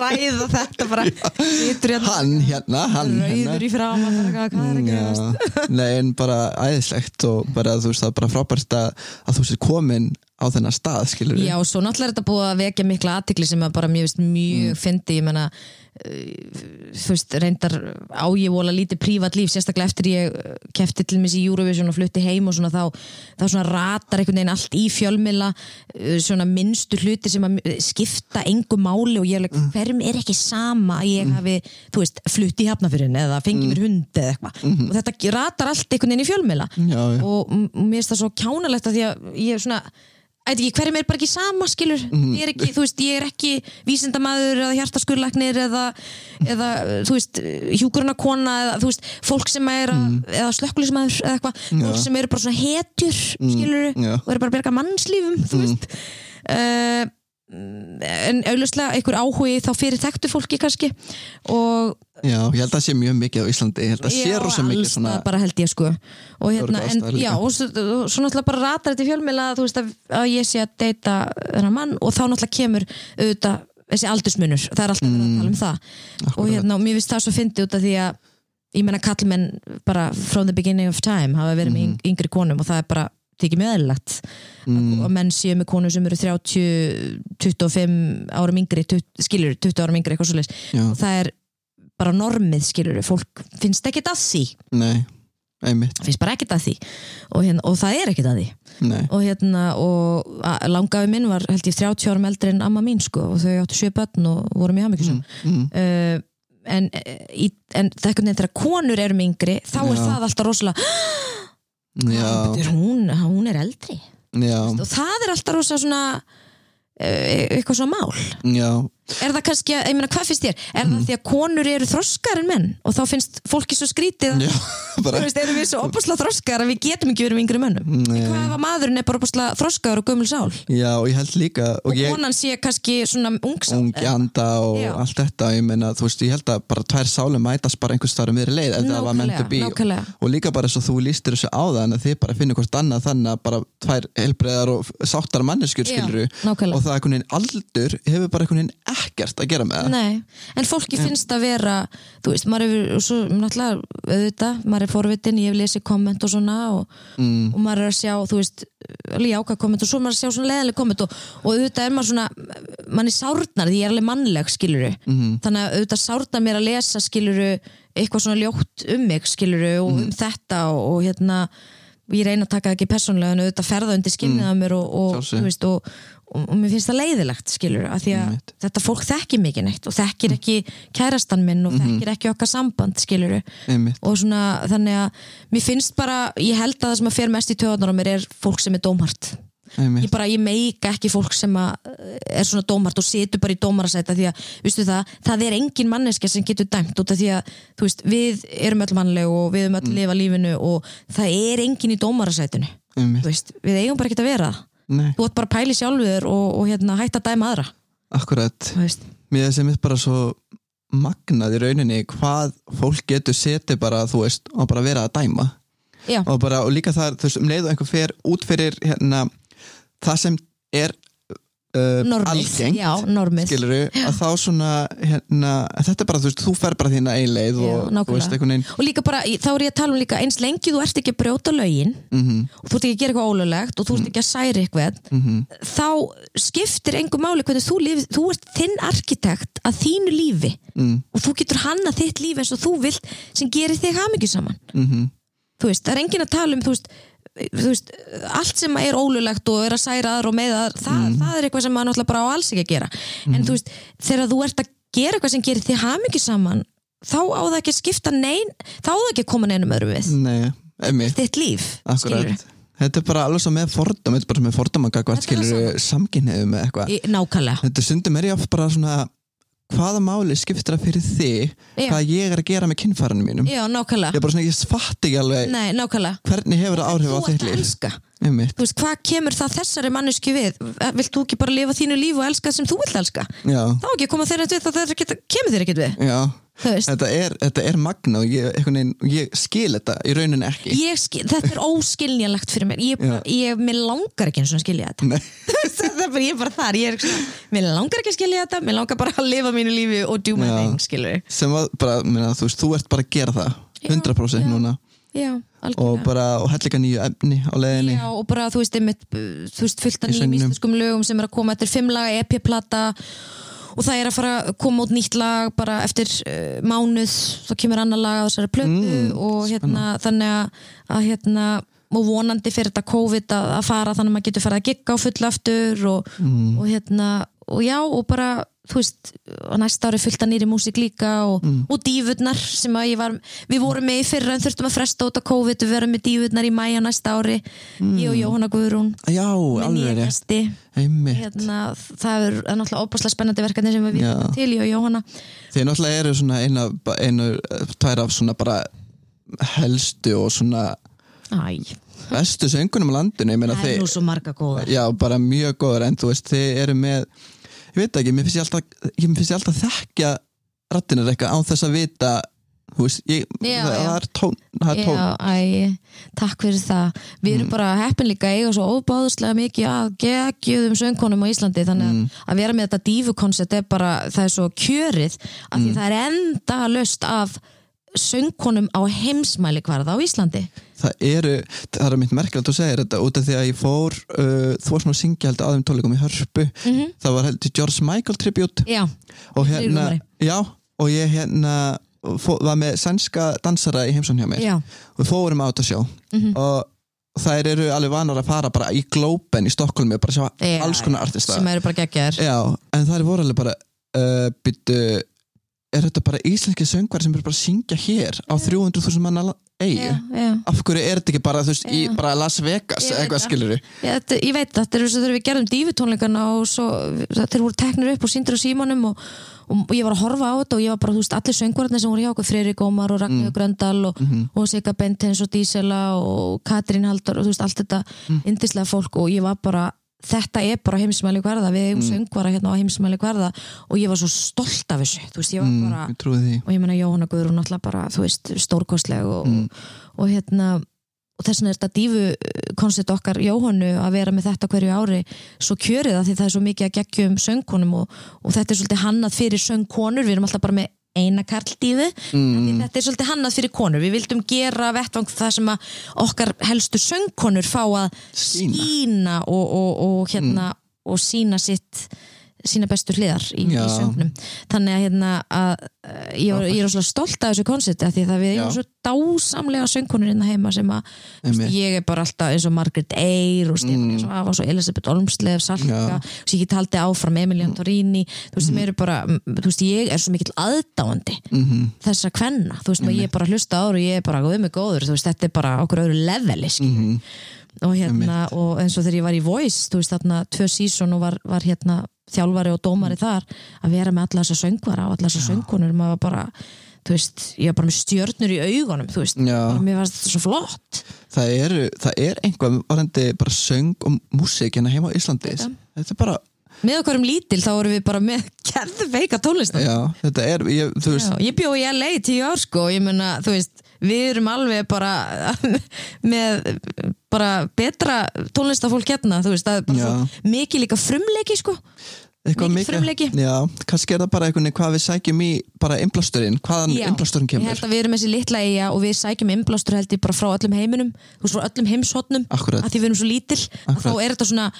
ræða þetta bara. Hérna hann hérna, hann hérna rauður í frama bara, hvað er að gerast Já, nei en bara æðislegt og bara þú veist það er bara frábært að, að þú sér komin á þennan stað skilur Já, og svo náttúrulega er þetta búið að vekja mikla aðtikli sem að bara mjög, veist, mjög Mm. fyndi, ég menna þú veist, reyndar á ég vola lítið prívat líf, sérstaklega eftir ég kefti til mér í Eurovision og flutti heim og svona þá, þá svona ratar einhvern veginn allt í fjölmila svona minnstu hluti sem að skipta engu máli og ég er alveg, Mm. hverjum er ekki sama að ég hafi, þú veist, flutti í hafnafyrin eða fengið mér hund eða eitthvað og þetta ratar allt einhvern veginn í fjölmila. Já, já. og mér finnst það svo kjánalegt að því að ég er svona hverjum er bara ekki sama skilur Mhm. ég er ekki, veist, ég er ekki vísindamaður eða hjartaskurlæknir eða, eða hjúkurunarkona eða veist, fólk sem er Mhm. eða slökkulismæður eða eitthvað, fólk sem eru bara svona hetjur skilur, Mhm. Já. og eru bara að berga mannslífum þú veist uh, en auðvitað einhver áhugi þá fyrir þekktu fólki kannski. Og Já, ég held að það sé mjög mikið á Íslandi. Ég held að sé rosa mikið svona bara held ég sko. Og hérna, en, já, og svo, náttúrulega bara ratar þetta í fjölmjöla þú veist að, að ég sé að deyta þennan mann og þá náttúrulega kemur auðvitað þessi aldursmunur, það er alltaf verið að tala um það. Og hérna, og mér finnst það svo fyndi út af því að ég menna kallmenn bara from the beginning of time hafa verið með Mhm. yng- yngri konum og það er bara þykir mjög eðlilegt Mm. og menn séu með konur sem eru 30 25 árum yngri 20, skilur, 20 árum yngri eitthvað og það er bara normið skilur fólk finnst ekkert að því. Nei, einmitt. Finnst bara ekkert að því. Og, hérna, og það er ekkert að því. Nei, og hérna og langafi minn var held ég 30 árum eldri en amma mín sko og þau áttu sjö börn og voru mjög hafmyggjusum mm, uh, en, eh, en það er einhvern veginn þegar konur eru yngri þá er Já. það alltaf rosalega já, "Bíddu, hún, hún er eldri. Og það er alltaf rosa svona uh, eitthvað svona mál. Já er það kannski, að- ég meina hvað finnst þér? Er það því að konur eru þroskar en menn? Og þá finnst fólki svo skrítið Já, bara veist, erum við svo opaslega þroskar að við getum ekki verið með yngri mönnum? Hvað maðurinn er bara opaslega þroskaður og gömul sál? Já, og ég held líka og og ég, konan sé kannski svona ungsál ungi anda og Já. allt þetta ég meina, þú veist, ég held að bara tvær sálu mætast bara einhvers staðar um viðri leið ef það var meant to be. Og líka bara og þú lístir þessu á það en þið bara finnir hvort annað þannig að bara tvær helbreiðar og sáttar manneskjur nákvæmlega. og það er ekkert að gera með það. Nei, en fólki finnst að vera þú veist, maður og svo náttúrulega auðvitað, maður er forvitin, ég hef lesið komment og svona og, mm, og maður er að sjá þú veist, alveg jákvæð komment og svo er maður að sjá svona leðileg komment og, og auðvitað er maður svona mann er sárnar því ég er alveg mannleg skiluru, Mhm. þannig að auðvitað sárnar mér að lesa skiluru eitthvað svona ljótt um mig skiluru og Mhm. um þetta og, og hérna ég reyna að taka það ekki persónlega en auðvitað ferða undir skinnið af mér og, og, veist, og, og, og mér finnst það leiðilegt skilur að því að Einmitt. þetta fólk þekki mikið neitt og þekkir ekki kærastan minn og þekkir ekki okkar samband skilur og svona þannig að mér finnst bara, ég held að það sem að fer mest í töðunar á mér er fólk sem er dómhart. Ég bara, ég meika ekki fólk sem að er svona dómhart og situr bara í dómarasæta því að, viðstu það, það er engin manneska sem getur dæmt út af því að, þú veist, við erum öll mannleg og við erum öll lifa lífinu og það er engin í dómarasætinu. Veist, við eigum bara ekki að vera Nei, þú átt bara að pæli sjálfur og, og hérna, hætta að dæma aðra. Akkurat. Mér sem er bara svo magnað í rauninni hvað fólk getur setið bara, þú veist, og bara vera að dæma. Og, bara, og líka það, þú veist, um leið og einhver fer út fyrir hérna, það sem er uh, normið, algengt já, normið skiluru, að þá svona hérna, þetta er bara, þú veist, þú fer bara þína einleið Já, og veist, veginn og líka bara, þá er ég að tala um líka eins lengi þú ert ekki að brjóta lögin mm og þú ert ekki að gera eitthvað ólulegt og þú ert ekki að særi eitthvað -hmm, þá skiptir engu máli hvernig þú lifið, þú ert þinn arkitekt að þínu lífi mm, og þú getur hanna þitt líf eins og þú vilt sem gerir þig hamingju saman mm þú veist, það er enginn að tala um þú veist, veist, allt sem er ólulegt og er að særa aðra og með aðra það, það er eitthvað sem maður náttúrulega bara á alls ekki að gera. En þú veist, þegar þú ert að gera eitthvað sem gerir þig hamingju saman þá á það ekki að skipta nein þá á það ekki að koma neinum öðru við. Nei, einmitt. Þitt líf. Akkurat. Þetta er bara alveg svo með fordum Þetta er bara með fordum að það skilur samkynniðu með eitthvað. Nákvæmlega. Þetta stundum er ég oft bara svona hvaða máli skiptir það fyrir þig Já. hvað ég er að gera með kynfærinu mínum já, ég nákvæmlega er bara svona, ég fatt ekki alveg Nei, hvernig hefur það áhrif á þitt líf. Þú veist, hvað kemur það þessari mannesku við? Vilt þú ekki bara lifa þínu líf og elska það sem þú vilt elska? já, Þá ekki koma þeirra við geta, kemur þeirra ekkert við já þetta er, þetta er magna og ég, veginn, ég skil þetta í rauninni ekki. Skil, þetta er óskiljanlegt fyrir mér. Ég, ég, mér langar ekki eins og að skilja þetta. Það er bara, ég er bara þar er ekki svona, mér langar ekki að skilja þetta mér langar bara að lifa mínu lífi og Já. thing skilur sem var bara, minna, þú veist, þú ert bara að gera það 100% já. núna. Já, og bara, og hella líka nýju efni á leiðinni. Já, og bara, þú veist, einmitt, þú veist, fullt af nýjum íslenskum lögum sem er að koma eftir fimmlaga EP-plata og það er að fara að koma út nýtt lag bara eftir uh, mánuð þá kemur annar lag á þessari plötu Mm, og hérna, þannig að, að hérna, og vonandi fyrir þetta COVID að, að fara þannig að maður getur farið að gigga á fullu aftur og, Mm. og hérna, og já, og bara þú veist, á næsta ári fullt að nýri músík líka og, Mm. og dífurnar sem að ég var, við vorum með í fyrra en þurftum að fresta út á COVID, við verum með dífurnar í mæja næsta ári, ég og Jóhanna Guðrún. Já, Mm. alveg hérna, það er, er náttúrulega óbúslega spennandi verkefni sem við vitum til ég og Jóhanna. Þeir náttúrulega eru svona eina, einu, tvær af svona bara helstu og svona Æ, bestu söngunum á landinu, ég meina það er nú svo marga góðar. Já, bara mjög góður en þú veist, þið eru með ég veit ekki, mér finnst ég alltaf ég finnst ég alltaf þekkja rattinir eitthvað án þess að vita þú veist, ég, Já, það, já. það er tón það er tón, Já, æ, takk fyrir það Við Mm. erum bara heppin líka eiga svo óbáðslega mikið að geggjöðum söngkonum á Íslandi þannig Mm. að, vera með þetta dífukoncept er bara, það er svo kjörið af Mm. því það er enda löst af söngkonum á heimsmæli hvarða á Íslandi. Það eru það er mitt merkilegt að þú segir þetta út af því að ég fór uh, þú varst nú að syngja held aðeim tónleikum í hörpu. Mhm. það var heldur George Michael tribute. Já, og hérna, já og ég hérna fó, var með sænska dansara í heimsón hjá mér. Já, og við fórum á þetta sjó Mhm. og þær eru alveg vanar að fara bara í Globen í Stokkólmi og bara sjá já alls konar artista. sem eru bara geggjaðar já, en þær voru alveg bara uh, byttu er þetta bara íslenski söngvar sem eru bara að syngja hér á 300.000 manna já af hverju er þetta ekki bara, veist, í bara Las Vegas veit eitthvað skilur þetta, ég veit, þetta er þess að við gerðum dífutónleikana og svo, þeir voru teknir upp og síndir á símanum og, og ég var að horfa á þetta og ég var bara, þú veist, allir söngvararnir sem voru hjá okkur, Freyri Gómar og Ragnhjóð Gröndal og, og Sigga Bentens og Dísela og Katrín Halldór og þú veist, allt þetta yndislega fólk og ég var bara þetta er bara heimsmæli hverða, við eigum söngvara hérna á heimsmæli hverða og ég var svo stolt af þessu, veist, ég mm, bara því. og ég meina Jóhanna Guðrún náttúrulega bara, veist, stórkostleg og, og hérna og þess vegna er þetta dífu koncept okkar Jóhannu að vera með þetta hverju ári svo kjörið að því það er svo mikið að geggjum söngkonum og, og þetta er svolítið hannað fyrir söngkonur, við erum alltaf bara með eina karldífu, mm. þetta er svolítið hannað fyrir konur, við vildum gera vettvang það sem að okkar helstu söngkonur fá að Sýna. sína og, og, og hérna og sína sitt sína bestu hliðar í, í söngnum þannig að hérna að, uh, ég, ég er svona stolt af þessu konsepti af því að við Já. svo dásamlega söngkonur hérna heima sem að veist, ég er bara alltaf eins og Margaret Eyre og Stefán mm. Svafa og svo Elisabeth Olmslev Salka, svo ég get haldið áfram Emilian Torini, þú veist, sem eru bara þú veist, ég er svo mikill aðdáandi mm þessa kvenna, þú veist, og ég er bara hlusta ára og ég er bara góð með góður, þú veist, þetta er bara okkur öðru leveli, skil og hérna, og eins og þegar ég var í Voice þú veist, þarna, tvö sísón og var, var hérna þjálfari og dómari þar að vera með alla þessa söngvara og alla þessa söngkonur maður var bara, þú veist, ég var bara með stjörnur í augunum, þú veist. Mér varst þetta svo flott. Það, eru, það er einhvað varandi bara söng og músík hérna heima á Íslandi. Þetta er bara, með okkur um lítil þá vorum við bara með kærðveika tónlistar já, þetta er ég, ég bjó í LA tíu ár sko ég menna, þú veist, við erum alveg bara með bara betra tónlistafólk hérna, þú veist, það er bara mikið líka frumleiki sko mikill frumleiki. já, kannski er það bara einhvern veginn hvað við sækjum í bara innblásturinn, hvaðan innblásturinn ég kemur held að við erum þessi litla eiga og við sækjum innblástur held ég bara frá öllum heiminum veist, frá öllum heimshotnum Akkúrat. að því við erum svo lítil að Akkúrat. þá er þetta svona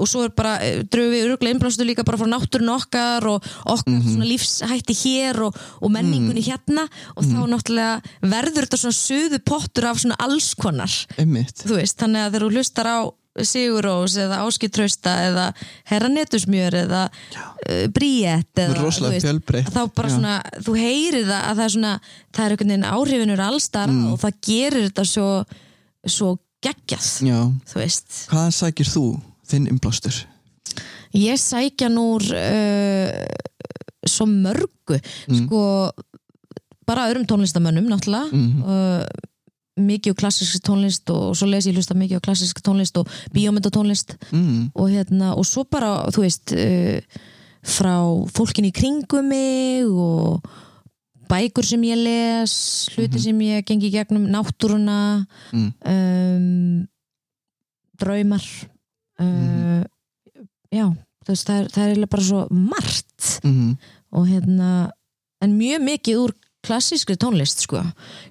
og svo er bara, dröfum við öruglega innblástur líka bara frá náttúrun okkar og okkar Mhm. svona lífshætti hér og, og menningunni hérna og Mhm. þá náttúrulega verður þetta svona suðu pottur af svona alls konar einmitt, þú veist, þannig að þegar þú hlustar á Sigurós eða Áskitrausta eða Herra Netusmjör eða uh, Bríett eða veist, þá bara já. svona, þú heyrir það að það er svona, það er einhvern veginn áhrifinur allstar Mm. og það gerir þetta svo svo geggjað já þú veist, hvaðan sækir þú þinn innblástur ég sækja núr uh, svo mörgu sko bara öðrum tónlistamönnum náttúrulega Mhm. uh, mikið og klassisk tónlist og svo les ég hlusta mikið á klassisk tónlist og bíómyndatónlist. Mm, og hérna og svo bara, þú veist uh, frá fólkin í kringum mig og bækur sem ég les hluti sem ég gengi gegnum náttúruna Mm. um, draumar uh, já, þú veist, það er, það er bara svo margt. Mm, og hérna en mjög mikið úr klassískri tónlist sko,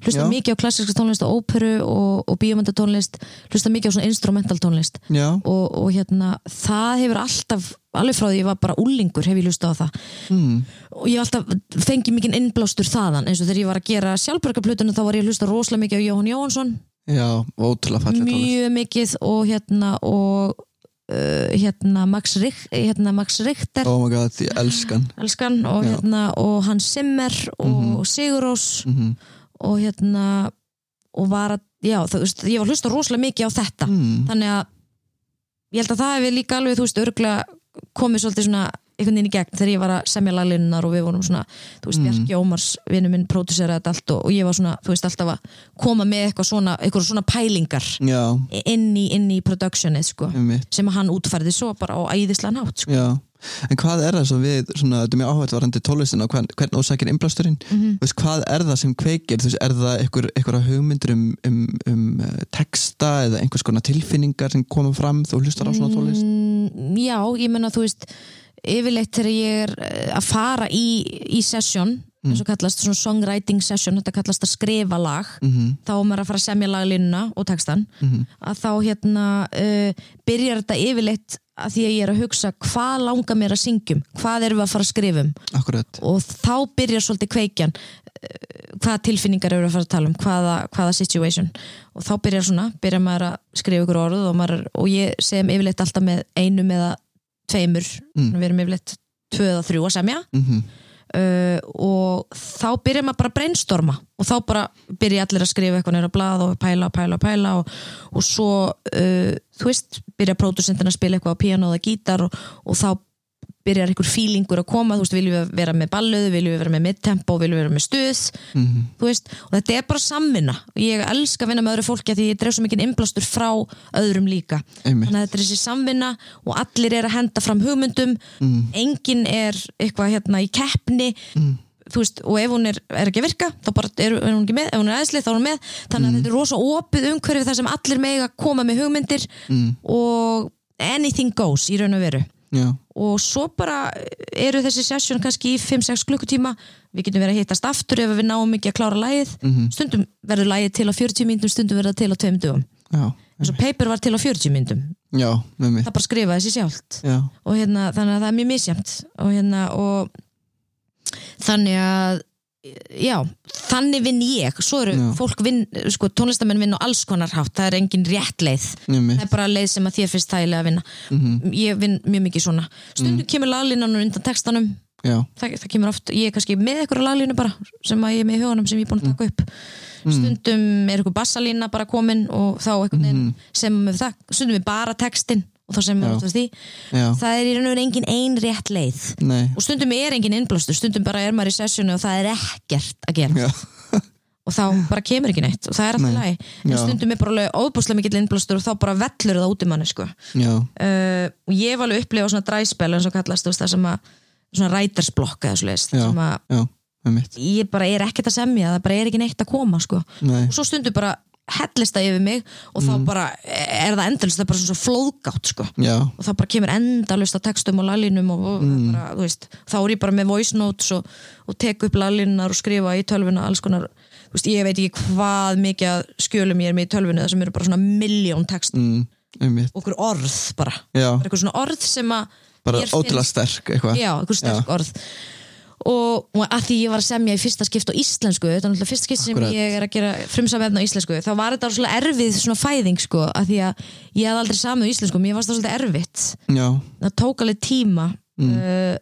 hlusta Já. mikið á klassískri tónlist og óperu og, og bíómyndatónlist hlusta mikið á svona instrumental tónlist. Og, og hérna, það hefur alltaf alveg frá því ég var bara úlingur hef ég hlustað á það. Mm, og ég alltaf fengið mikið innblástur þaðan eins og þegar ég var að gera sjálfbörgarplutuna þá var ég að hlusta rosalega mikið á Jóhann Jóhansson já, ótrúlega fallið tónlist. Mjög mikið og hérna og uh, hérna Max, Rich, hérna Max Richter. Oh my god, ég elskan elskan og, hérna, og Hans Zimmer og Sigurós mm, og hérna og var að, já, þú veist, ég var hlusta rosalega mikið á þetta. Mm, þannig að ég held að það hefði líka alveg, þú veist, örgulega komið svolítið svona einhvern veginn í gegn þegar ég var að semja laglinnar og við vorum svona, þú veist, Mm. Bjarki Ómars vinnu minn próduseraði þetta allt og, og ég var svona, þú veist, alltaf að koma með eitthvað svona, eitthvað svona pælingar já, inn í, í productionið, sko einmitt sem að hann útfærði svo bara á æðislega nátt, sko Já, en hvað er það sem við, svona, þetta er mjög áhægt varandi tónlistina, hvern, hvern ósækir innblásturinn, Mhm. veist, hvað er það sem kveikir, þú veist, er það einhver, einhverja hugmyndur um, um, um uh, texta eða einhvers konar tilfinningar sem koma fram þú hlustar á svona tónlist? Mm, já, ég menna, þú veist yfirleitt þegar ég er eh, að fara í, í session eins og kallast svona songwriting session þetta kallast að skrifa lag Mm þá er maður að fara að semja laglínuna og textan að þá hérna uh, byrjar þetta yfirleitt að því að ég er að hugsa hvað langar mér að syngjum? Hvað erum við að fara að skrifum Akkurat, og þá byrjar svolítið kveikjan uh, hvaða tilfinningar eru að fara að tala um? Hvaða, hvaða situation? Og þá byrjar svona, byrjar maður að skrifa ykkur orð og, maður, og ég segum yfirleitt alltaf með einum eða tveimur. Mm. við erum yfirleitt tvö eða þrjú að semja. Mm uh, og þá byrjar maður bara að brainstorma og þá bara byrja allir að skrifa eitthvað nýra blað og pæla, pæla, pæla og, og svo, uh, þú veist byrja pródusentin að spila eitthvað á piano eða gítar og, og þá byrjar einhver fílingur að koma, þú veist, viljum við vera með balluðu, viljum við vera með midtempo, viljum við vera með stuð Mhm. þú veist, og þetta er bara samvinna og ég elska að vinna með öðru fólki því ég dref svo mikið innblástur frá öðrum líka Einmitt. þannig að þetta er þessi samvinna og allir er að henda fram hugmyndum Mm. enginn er eitthvað hérna í keppni þú veist, og ef hún er, er ekki að virka þá bara er, er hún ekki með, ef hún er aðeinslið þá er hún með þannig að þetta er rosa opið umhverfi þar sem allir mega koma með hugmyndir Mm. og anything goes í raun og veru já, og svo bara eru þessi session kannski í 5-6 klukkutíma. Við getum verið að hittast aftur ef við náum ekki að klára lægið Mhm. stundum verður lægið til á 40 myndum stundum verður það til á 2 myndum já, eins og paper var til á 40 myndum já, það bara skrifaði sér sjálft. Já, og hérna, þannig að það er mjög misjæmt og hérna og þannig að já, þannig vinn ég. Svo eru Já. fólk vinn, sko tónlistamenn vinn á alls konar hátt, það er engin rétt leið. Mig það er bara leið sem að þér finnst þægilega að vinna. Mhm. ég vinn mjög mikið svona. Stundum kemur laglínan undan textanum. Já, það, kemur oft, ég er kannski með eitthvað laglínu bara sem að ég er með í huganum sem ég er búin að taka upp. Stundum er eitthvað bassalína bara komin og þá eitthvað mm sem það, stundum er bara textin og þá sem við oftast því já, það er í raun og veru engin ein rétt leið. Nei. Og stundum er engin innblástur, stundum bara er maður í sessjónu og það er ekkert að gera. Já, og þá bara kemur ekki neitt og það er alltaf Nei. læg en Já. stundum er bara alveg óbúslega mikill innblástur og þá bara vellur það út í manni sko. uh, og ég hef alveg upplifað svona dræspel eins og kallast, veist, það sem að svona rætarsblokk eða að mitt ég bara er ekkert að semja, það bara er ekki neitt að koma sko. Og svo stundum bara hellist það yfir mig og þá Mm. bara er það endalist, það er bara svona svo flóðgátt sko. Já, og það bara kemur endalust á textum og laglínum og, og Mm. bara, þú veist, þá er ég bara með voice notes og, og tek upp laglínunar og skrifa í tölvuna alls konar þú veist, ég veit ekki hvað mikið skjölum ég er með í tölvunu það sem eru bara svona miljón text mm, okkur orð bara, Já, eitthvað svona orð sem að bara ótrúlega sterk eitthvað. Já, eitthvað sterk orð og, að því ég var að semja í fyrsta skipt á íslensku þetta er náttúrulega fyrsta skipt sem Akkurat. ég er að gera frumsamefna á íslensku, þá var þetta svona erfið svona fæðing sko, að því að ég hafði aldrei samið á íslensku, mér varst það svolítið erfitt. Já, það tók alveg tíma Mm. uh,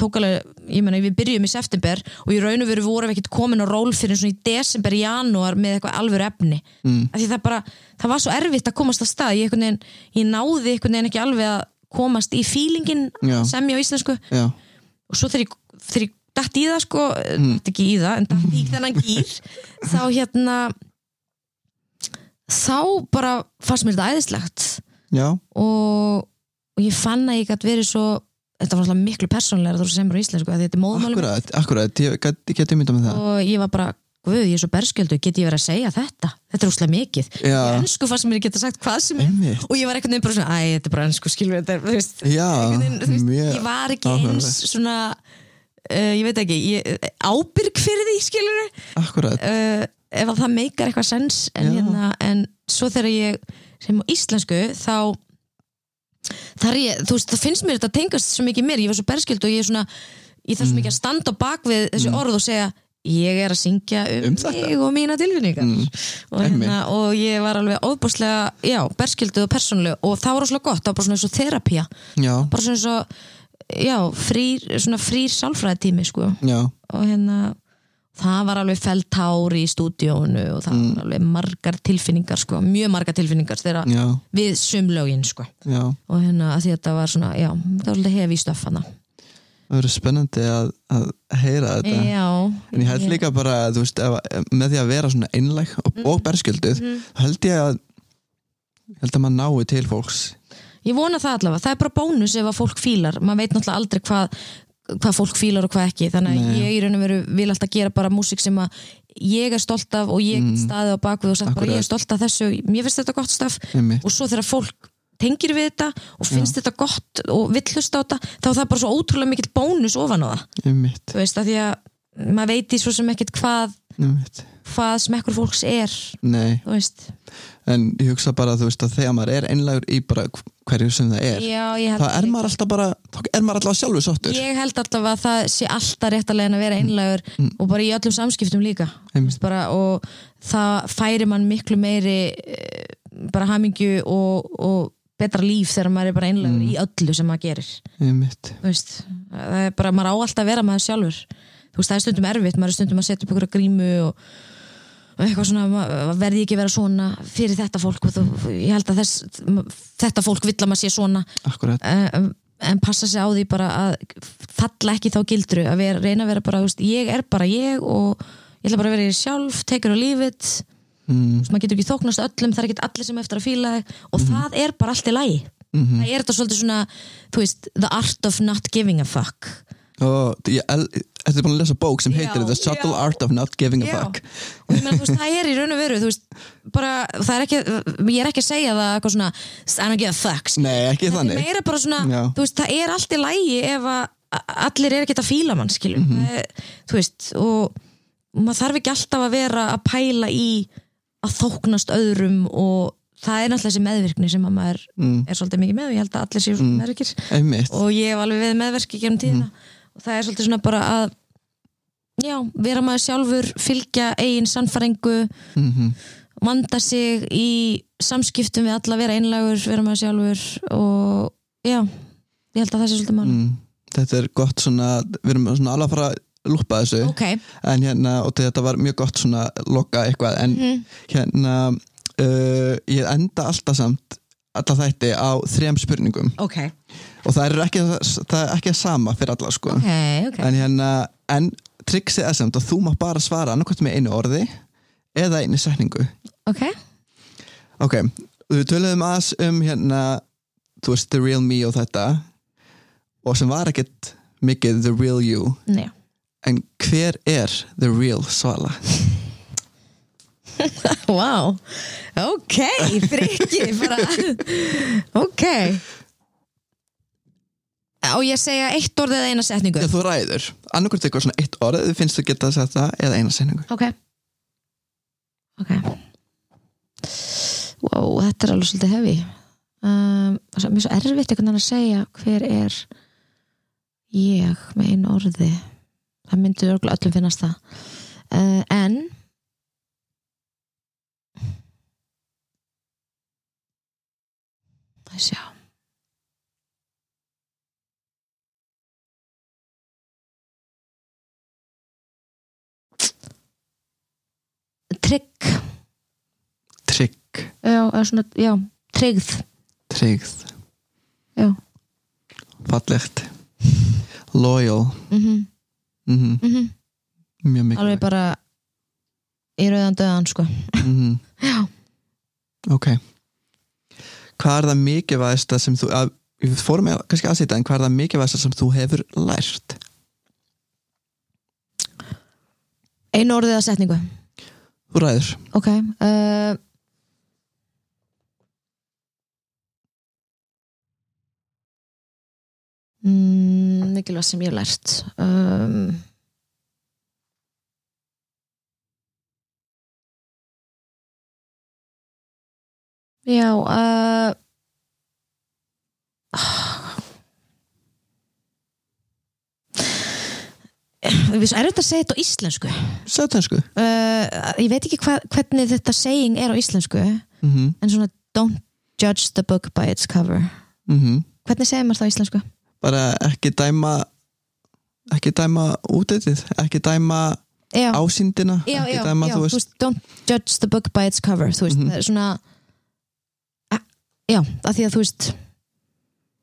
tók alveg, ég meina við byrjum í september og í raun og veru vorum við ekkert komin á ról fyrir svona í desember, janúar með eitthvað alvöru efni. Mm, af því það bara, það var svo erfitt að komast að stað. Ég, veginn, ég náði að komast í fílingin Já. sem ég á íslensku. Já, og svo þegar ég, þegar ég datt í það sko, mm. ekki í það en datt í þennan gýr þá hérna þá bara fannst mér þetta æðislegt. Og, og ég fann að ég gætt verið svo þetta var alltaf miklu persónlegra þú sem er á íslensku, að þetta er móðmálum akkurat, akkurat ég get, ég get mynda með það. Og ég var bara, guð, ég er svo berskjöldu get ég verið að segja þetta, þetta er úslega mikið. Já. í ennsku fannst mér að geta sagt hvað sem Einmitt. og ég var einhvern veginn bara svona, æ, þetta er bara ennsku skilur þetta, er, þú veist, Já, veginn, þú veist ég var ekki áhugavert. eins svona uh, ég veit ekki, ég, ábyrg fyrir því skilur akkurat, uh, ef að það meikar eitthvað sens en, hérna, en svo þegar ég sem á íslensku þá þar ég, þú veist, það finnst mér þetta tengast svo mikið mér, ég var svo berskild og ég er svona ég þarf svo mikið að standa á bak við þessi orð og segja, ég er að syngja um. Um mig og mína tilfinningar. Mm, og, hérna, og ég var alveg óbúslega, já, berskilduð og persónuleg og það var rosalega gott, það var bara svona eins og terapía já, bara svona eins og já, frýr, svona frýr sálfræðitími sko. Já. Og hérna það var alveg feltár í stúdíónu og það Mm. var alveg margar tilfinningar sko, mjög margar tilfinningar þegar já, við sumlögin sko. Og hérna að því að þetta var svona, já, það var svolítið hefi í stöffana það verður spennandi að, að heyra þetta. Já. En ég held líka bara, að, veist, ef, með því að vera svona einlæg og, Mm. og berskjölduð þá held ég að held að maður nái til fólks. Ég vona það allavega, það er bara bónus ef að fólk fílar, maður veit náttúrulega aldrei hvað hvað fólk fílar og hvað ekki. Þannig að ég í raun og veru vil alltaf gera bara músík sem að ég er stolt af og ég get staðið á bakvið og sagt bara Akkurat. ég er stolt af þessu, mér finnst þetta gott staf og svo þegar fólk tengir við þetta og finnst þetta gott og vill hlusta á þetta þá er það bara svo ótrúlega mikill bónus ofan á það. Einmitt, þú veist, að því að maður veit í svo sem ekkert hvað einmitt. hvað smekkur fólks er nei, þú veist, en ég hugsa bara þú veist að þegar maður er einlægur í bara hverju sem það er já, þá er maður alltaf bara þá er maður alltaf sjálfur sáttur. Ég held alltaf að það sé alltaf rétt að að vera einlægur og bara í öllum samskiptum líka. Mm. Bara, og það færi mann miklu meiri eh, bara hamingju og, og betra líf þegar maður er bara einlægur Mm. í öllu sem maður gerir. Veist, það er bara, maður á alltaf að vera maður sjálfur. Þú veist, það er stundum erfitt maður er stundum að setja upp ykkur grímu og, og eitthvað svona, verði ekki að vera svona fyrir þetta fólk þú, ég held að þess, þetta fólk vill að maður sé svona. En, en passa sig á því bara að falla ekki þá gildru að vera, reyna að vera bara, veist, ég er bara ég og ég ætla bara að vera ég sjálf take it or mm, maður getur ekki þóknast öllum, það er ekki allir sem eftir að fíla þig. Og það er bara allt í lagi. Mhm. það er þetta svolítið svona þú veist, the art of not giving a fuck. Og ég, er búin að lesa bók sem heitir Já, The Subtle já. Art of Not Giving a Já. Fuck? Þú veist, það er í raun og veru veist, bara, það er ekki ég er ekki að segja það eitthvað svona I don't give a fuck. Nei, ekki er þannig. bara svona, veist, það er allt í lægi ef allir er ekki að fíla mann mm þú veist og maður þarf ekki alltaf að vera að pæla í að þóknast öðrum og það er náttúrulega þessi meðvirkni sem að maður Mm. er svolítið mikið með og ég held að allir séu mm. meðvirkir einmitt, og ég hef alveg við meðverki gerum tíðina Mhm. og það er svolítið svona bara að já, vera maður sjálfur fylgja eigin sannfæringu mm vanda sig í samskiptum við alla, vera einlægur, vera maður sjálfur og já ég held að það sé svolítið mál mm, þetta er gott svona við erum svona alveg að fara lúpa þessu. Ok, en hérna, og þetta var mjög gott svona loka eitthvað, en Mhm. hérna uh, ég enda alltaf samt alla þætti á þrem spurningum. Ok. Og það er ekki það er sama fyrir alla sko. Ok, ok, en hérna, en trixið er samt að þú má bara svara annarkvæmt með einu orði eða einu setningu. Ok. Ok, við töluðum aðeins um hérna, þú veist, the real me og þetta og sem var ekkert mikið the real you. Nei. En hver er the real Svala? wow, ok frikki, bara ok. Og ég segja eitt orð eða eina setningu? Já, þú ræður, annarkvæmt eitthvað svona eitt orð þið finnst þú geta að setja það eða eina setningu. Ok. Ok. Wow, þetta er alveg svolítið hefi um, það er mér svo erfitt einhvern veginn að segja hver er ég með einu orði það myndi örgulega öllum finnast það. Uh, en það sjá. Trygg. Trygg, já, svona, já, tryggð. Tryggð. Já, fallegt. Loyal. Mm mm -hmm. mjög mikilvægt. Alveg bara í rauðan döðan sko. Mm já, ok. Hvað er það mikilvægsta sem þú að, við fórum með kannski aðsýta en hvað er það mikilvægsta sem þú hefur lært? Einu orðið að setningu. Þú ræður. Ok uh, mikilvægt sem ég hef lært. Um, já uh, Við er þetta að segja þetta á íslensku. Sötensku uh, ég veit ekki hva, hvernig þetta saying er á íslensku mm -hmm. en svona don't judge the book by its cover. Mm hvernig segir maður það á íslensku? Bara ekki dæma ekki dæma útið ekki dæma Já, ásýndina já, ekki dæma þú veist. veist, don't judge the book by its cover þú veist, Mhm. það er svona a, já, að því að þú veist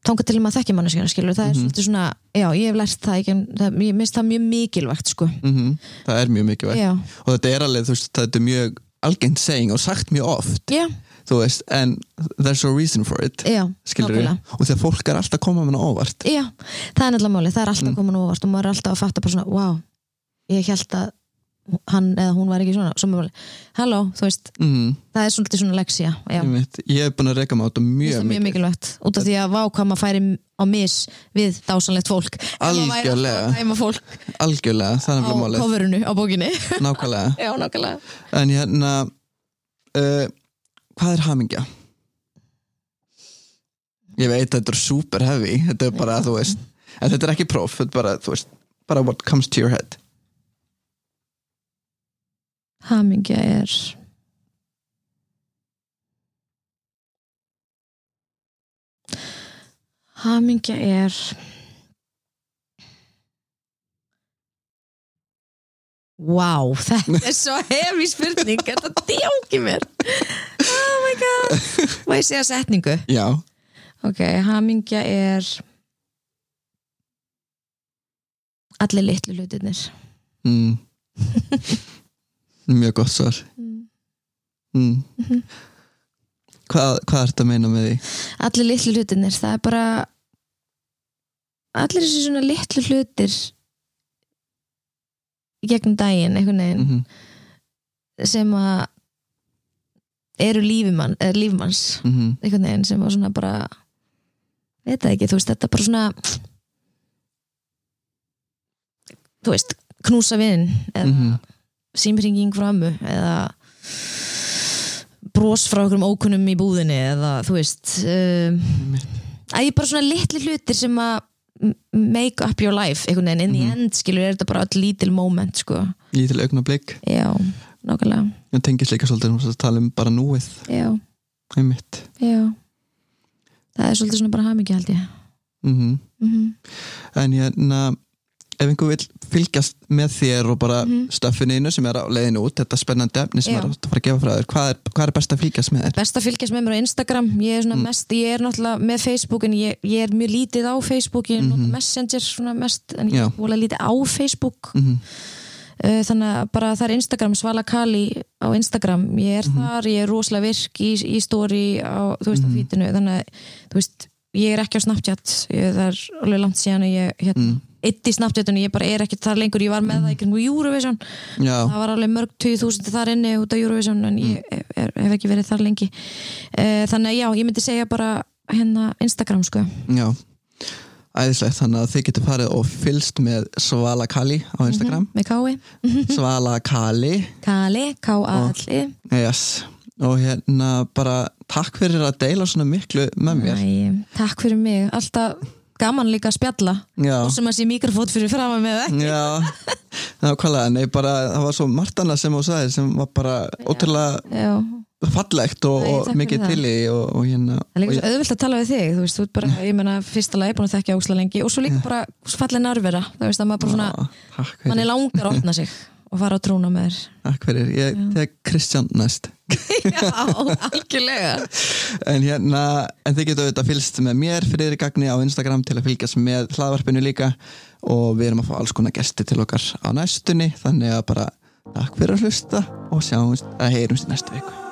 þangað til maður þekki manneskjana skilur það er Mhm. svolítið svona, já, ég hef lært það ekki það, ég minnst það mjög mikilvægt sko. Mm það er mjög mikilvægt. Já, og þetta er alveg, þú veist, þetta er mjög algengt saying og sagt mjög oft. Já, þú veist, en there's a reason for it já og þegar fólk er alltaf að koma hana óvart. Já, það er nefnilega máli, það er alltaf Mm. mm. komin óvart og maður er alltaf að fatta bara svona, wow ég held að hann eða hún var ekki svona, svo maður, halló, þú veist mm, það er svolítið svona leksía já, ég, ég hef búin að reyka mig á þetta mjög, það mjög mikilvægt út af því að vákama færi á mis við dásanlegt fólk. Maður Algjörlega. að fólk algjörlega, það er á nefnilega málið. á bókinni. Nákvæmlega, já, nákvæmlega. En hérna uh, hvað er hamingja? ég veit þetta er super heavy þetta er bara, þú veist en þetta er ekki próf, þetta er bara, þú veist bara what comes to your head hamingja er hamingja er Wow, þetta er svo hefi spurning, þetta djóki mér Oh my god Má ég segja setningu? já, Ok, hamingja er allir litlu hlutirnir mm. mjög gott svar Mm. mm. Mhm. hvað, hvað ertu að meina með því? allir litlu hlutirnir, það er bara allir þessi svona litlu hlutir gegnum daginn einhvern veginn Mm sem að eru lífimann, er lífmanns -hmm. einhvern veginn sem að svona bara veit það ekki, þú veist, þetta bara svona þú veist, knúsa vinn eða Mhm. símringing frá ömmu eða bros frá okkur um ókunnum í búðinni eða þú veist um, að ég bara svona litli hlutir sem að make up your life einhvern veginn, in the Mhm. end skilur er þetta bara öll lítil moment sko, lítil augnablik. Já, nákvæmlega. Ég tengist líka svolítið um að tala um bara núið. Já, einmitt. Já. Það er svolítið svona bara hamingi held ég. Mm mm en hérna ef einhver vil fylgjast með þér og bara Mhm. stöffininu sem er á leiðinu út þetta spennandi efni sem Já. er að fara að gefa frá þér hvað er, hvað er best að fylgjast með þér? best að fylgjast með mér á Instagram ég er, svona Mm. mest, ég er náttúrulega með Facebook en ég, ég er mjög lítið á Facebook ég nota Mhm. Messenger svona mest en ég er vola lítið á Facebook Mm Uh, þannig að bara það er Instagram Svala Kali á Instagram ég er Mhm. þar, ég er rosalega virk í, í story á, þú veist, Mhm. á fítinu þannig að, þú veist, ég er ekki á Snapchat ég, það er alveg langt síðan að ég hérna, Mm. Eitt í Snapchatinu, ég bara er ekki þar lengur ég var með það í kringum Eurovision. Já, það var alveg mörg 2000 þar inni út af Eurovision en ég Mm. er, hef ekki verið þar lengi. Uh, þannig að já, ég myndi segja bara hérna Instagram sko. Já. Æðislegt, þannig að þið getur farið og fylst með Svala Kali á Instagram. Með kái, Svala Kali. Kali, K-A-L-I yes. og hérna bara takk fyrir að deila svona miklu með mér. Æ, takk fyrir mig, alltaf gaman líka að spjalla. Já, og sem að sé mikrofót fyrir fram að með ekki? Já nákvæmlega, nei bara það var svo margt annað sem þú sagði sem var bara ótrúlega Já, fallegt og, Nei, og mikið til í og, og hérna það er líka og svo auðvilt að tala við þig þú veist, þú ert bara, ég meina, fyrsta lagi búin að þekkja ósla lengi og svo líka bara fallið nærvera það veist að maður bara svona, Já, takk mann er langar að opna sig og fara á trúna með þér. Takk fyrir. ég tek Kristján næst Já, algjörlega. En hérna, en þið getur auðvitað fylgst með mér fyrir gagni á Instagram til að fylgjast með hlaðvarpinu líka. Og við erum að fá alls konar gesti til okkar á næstunni þannig að bara takk fyrir að hlusta og sjáumst að heyrumst í næstu viku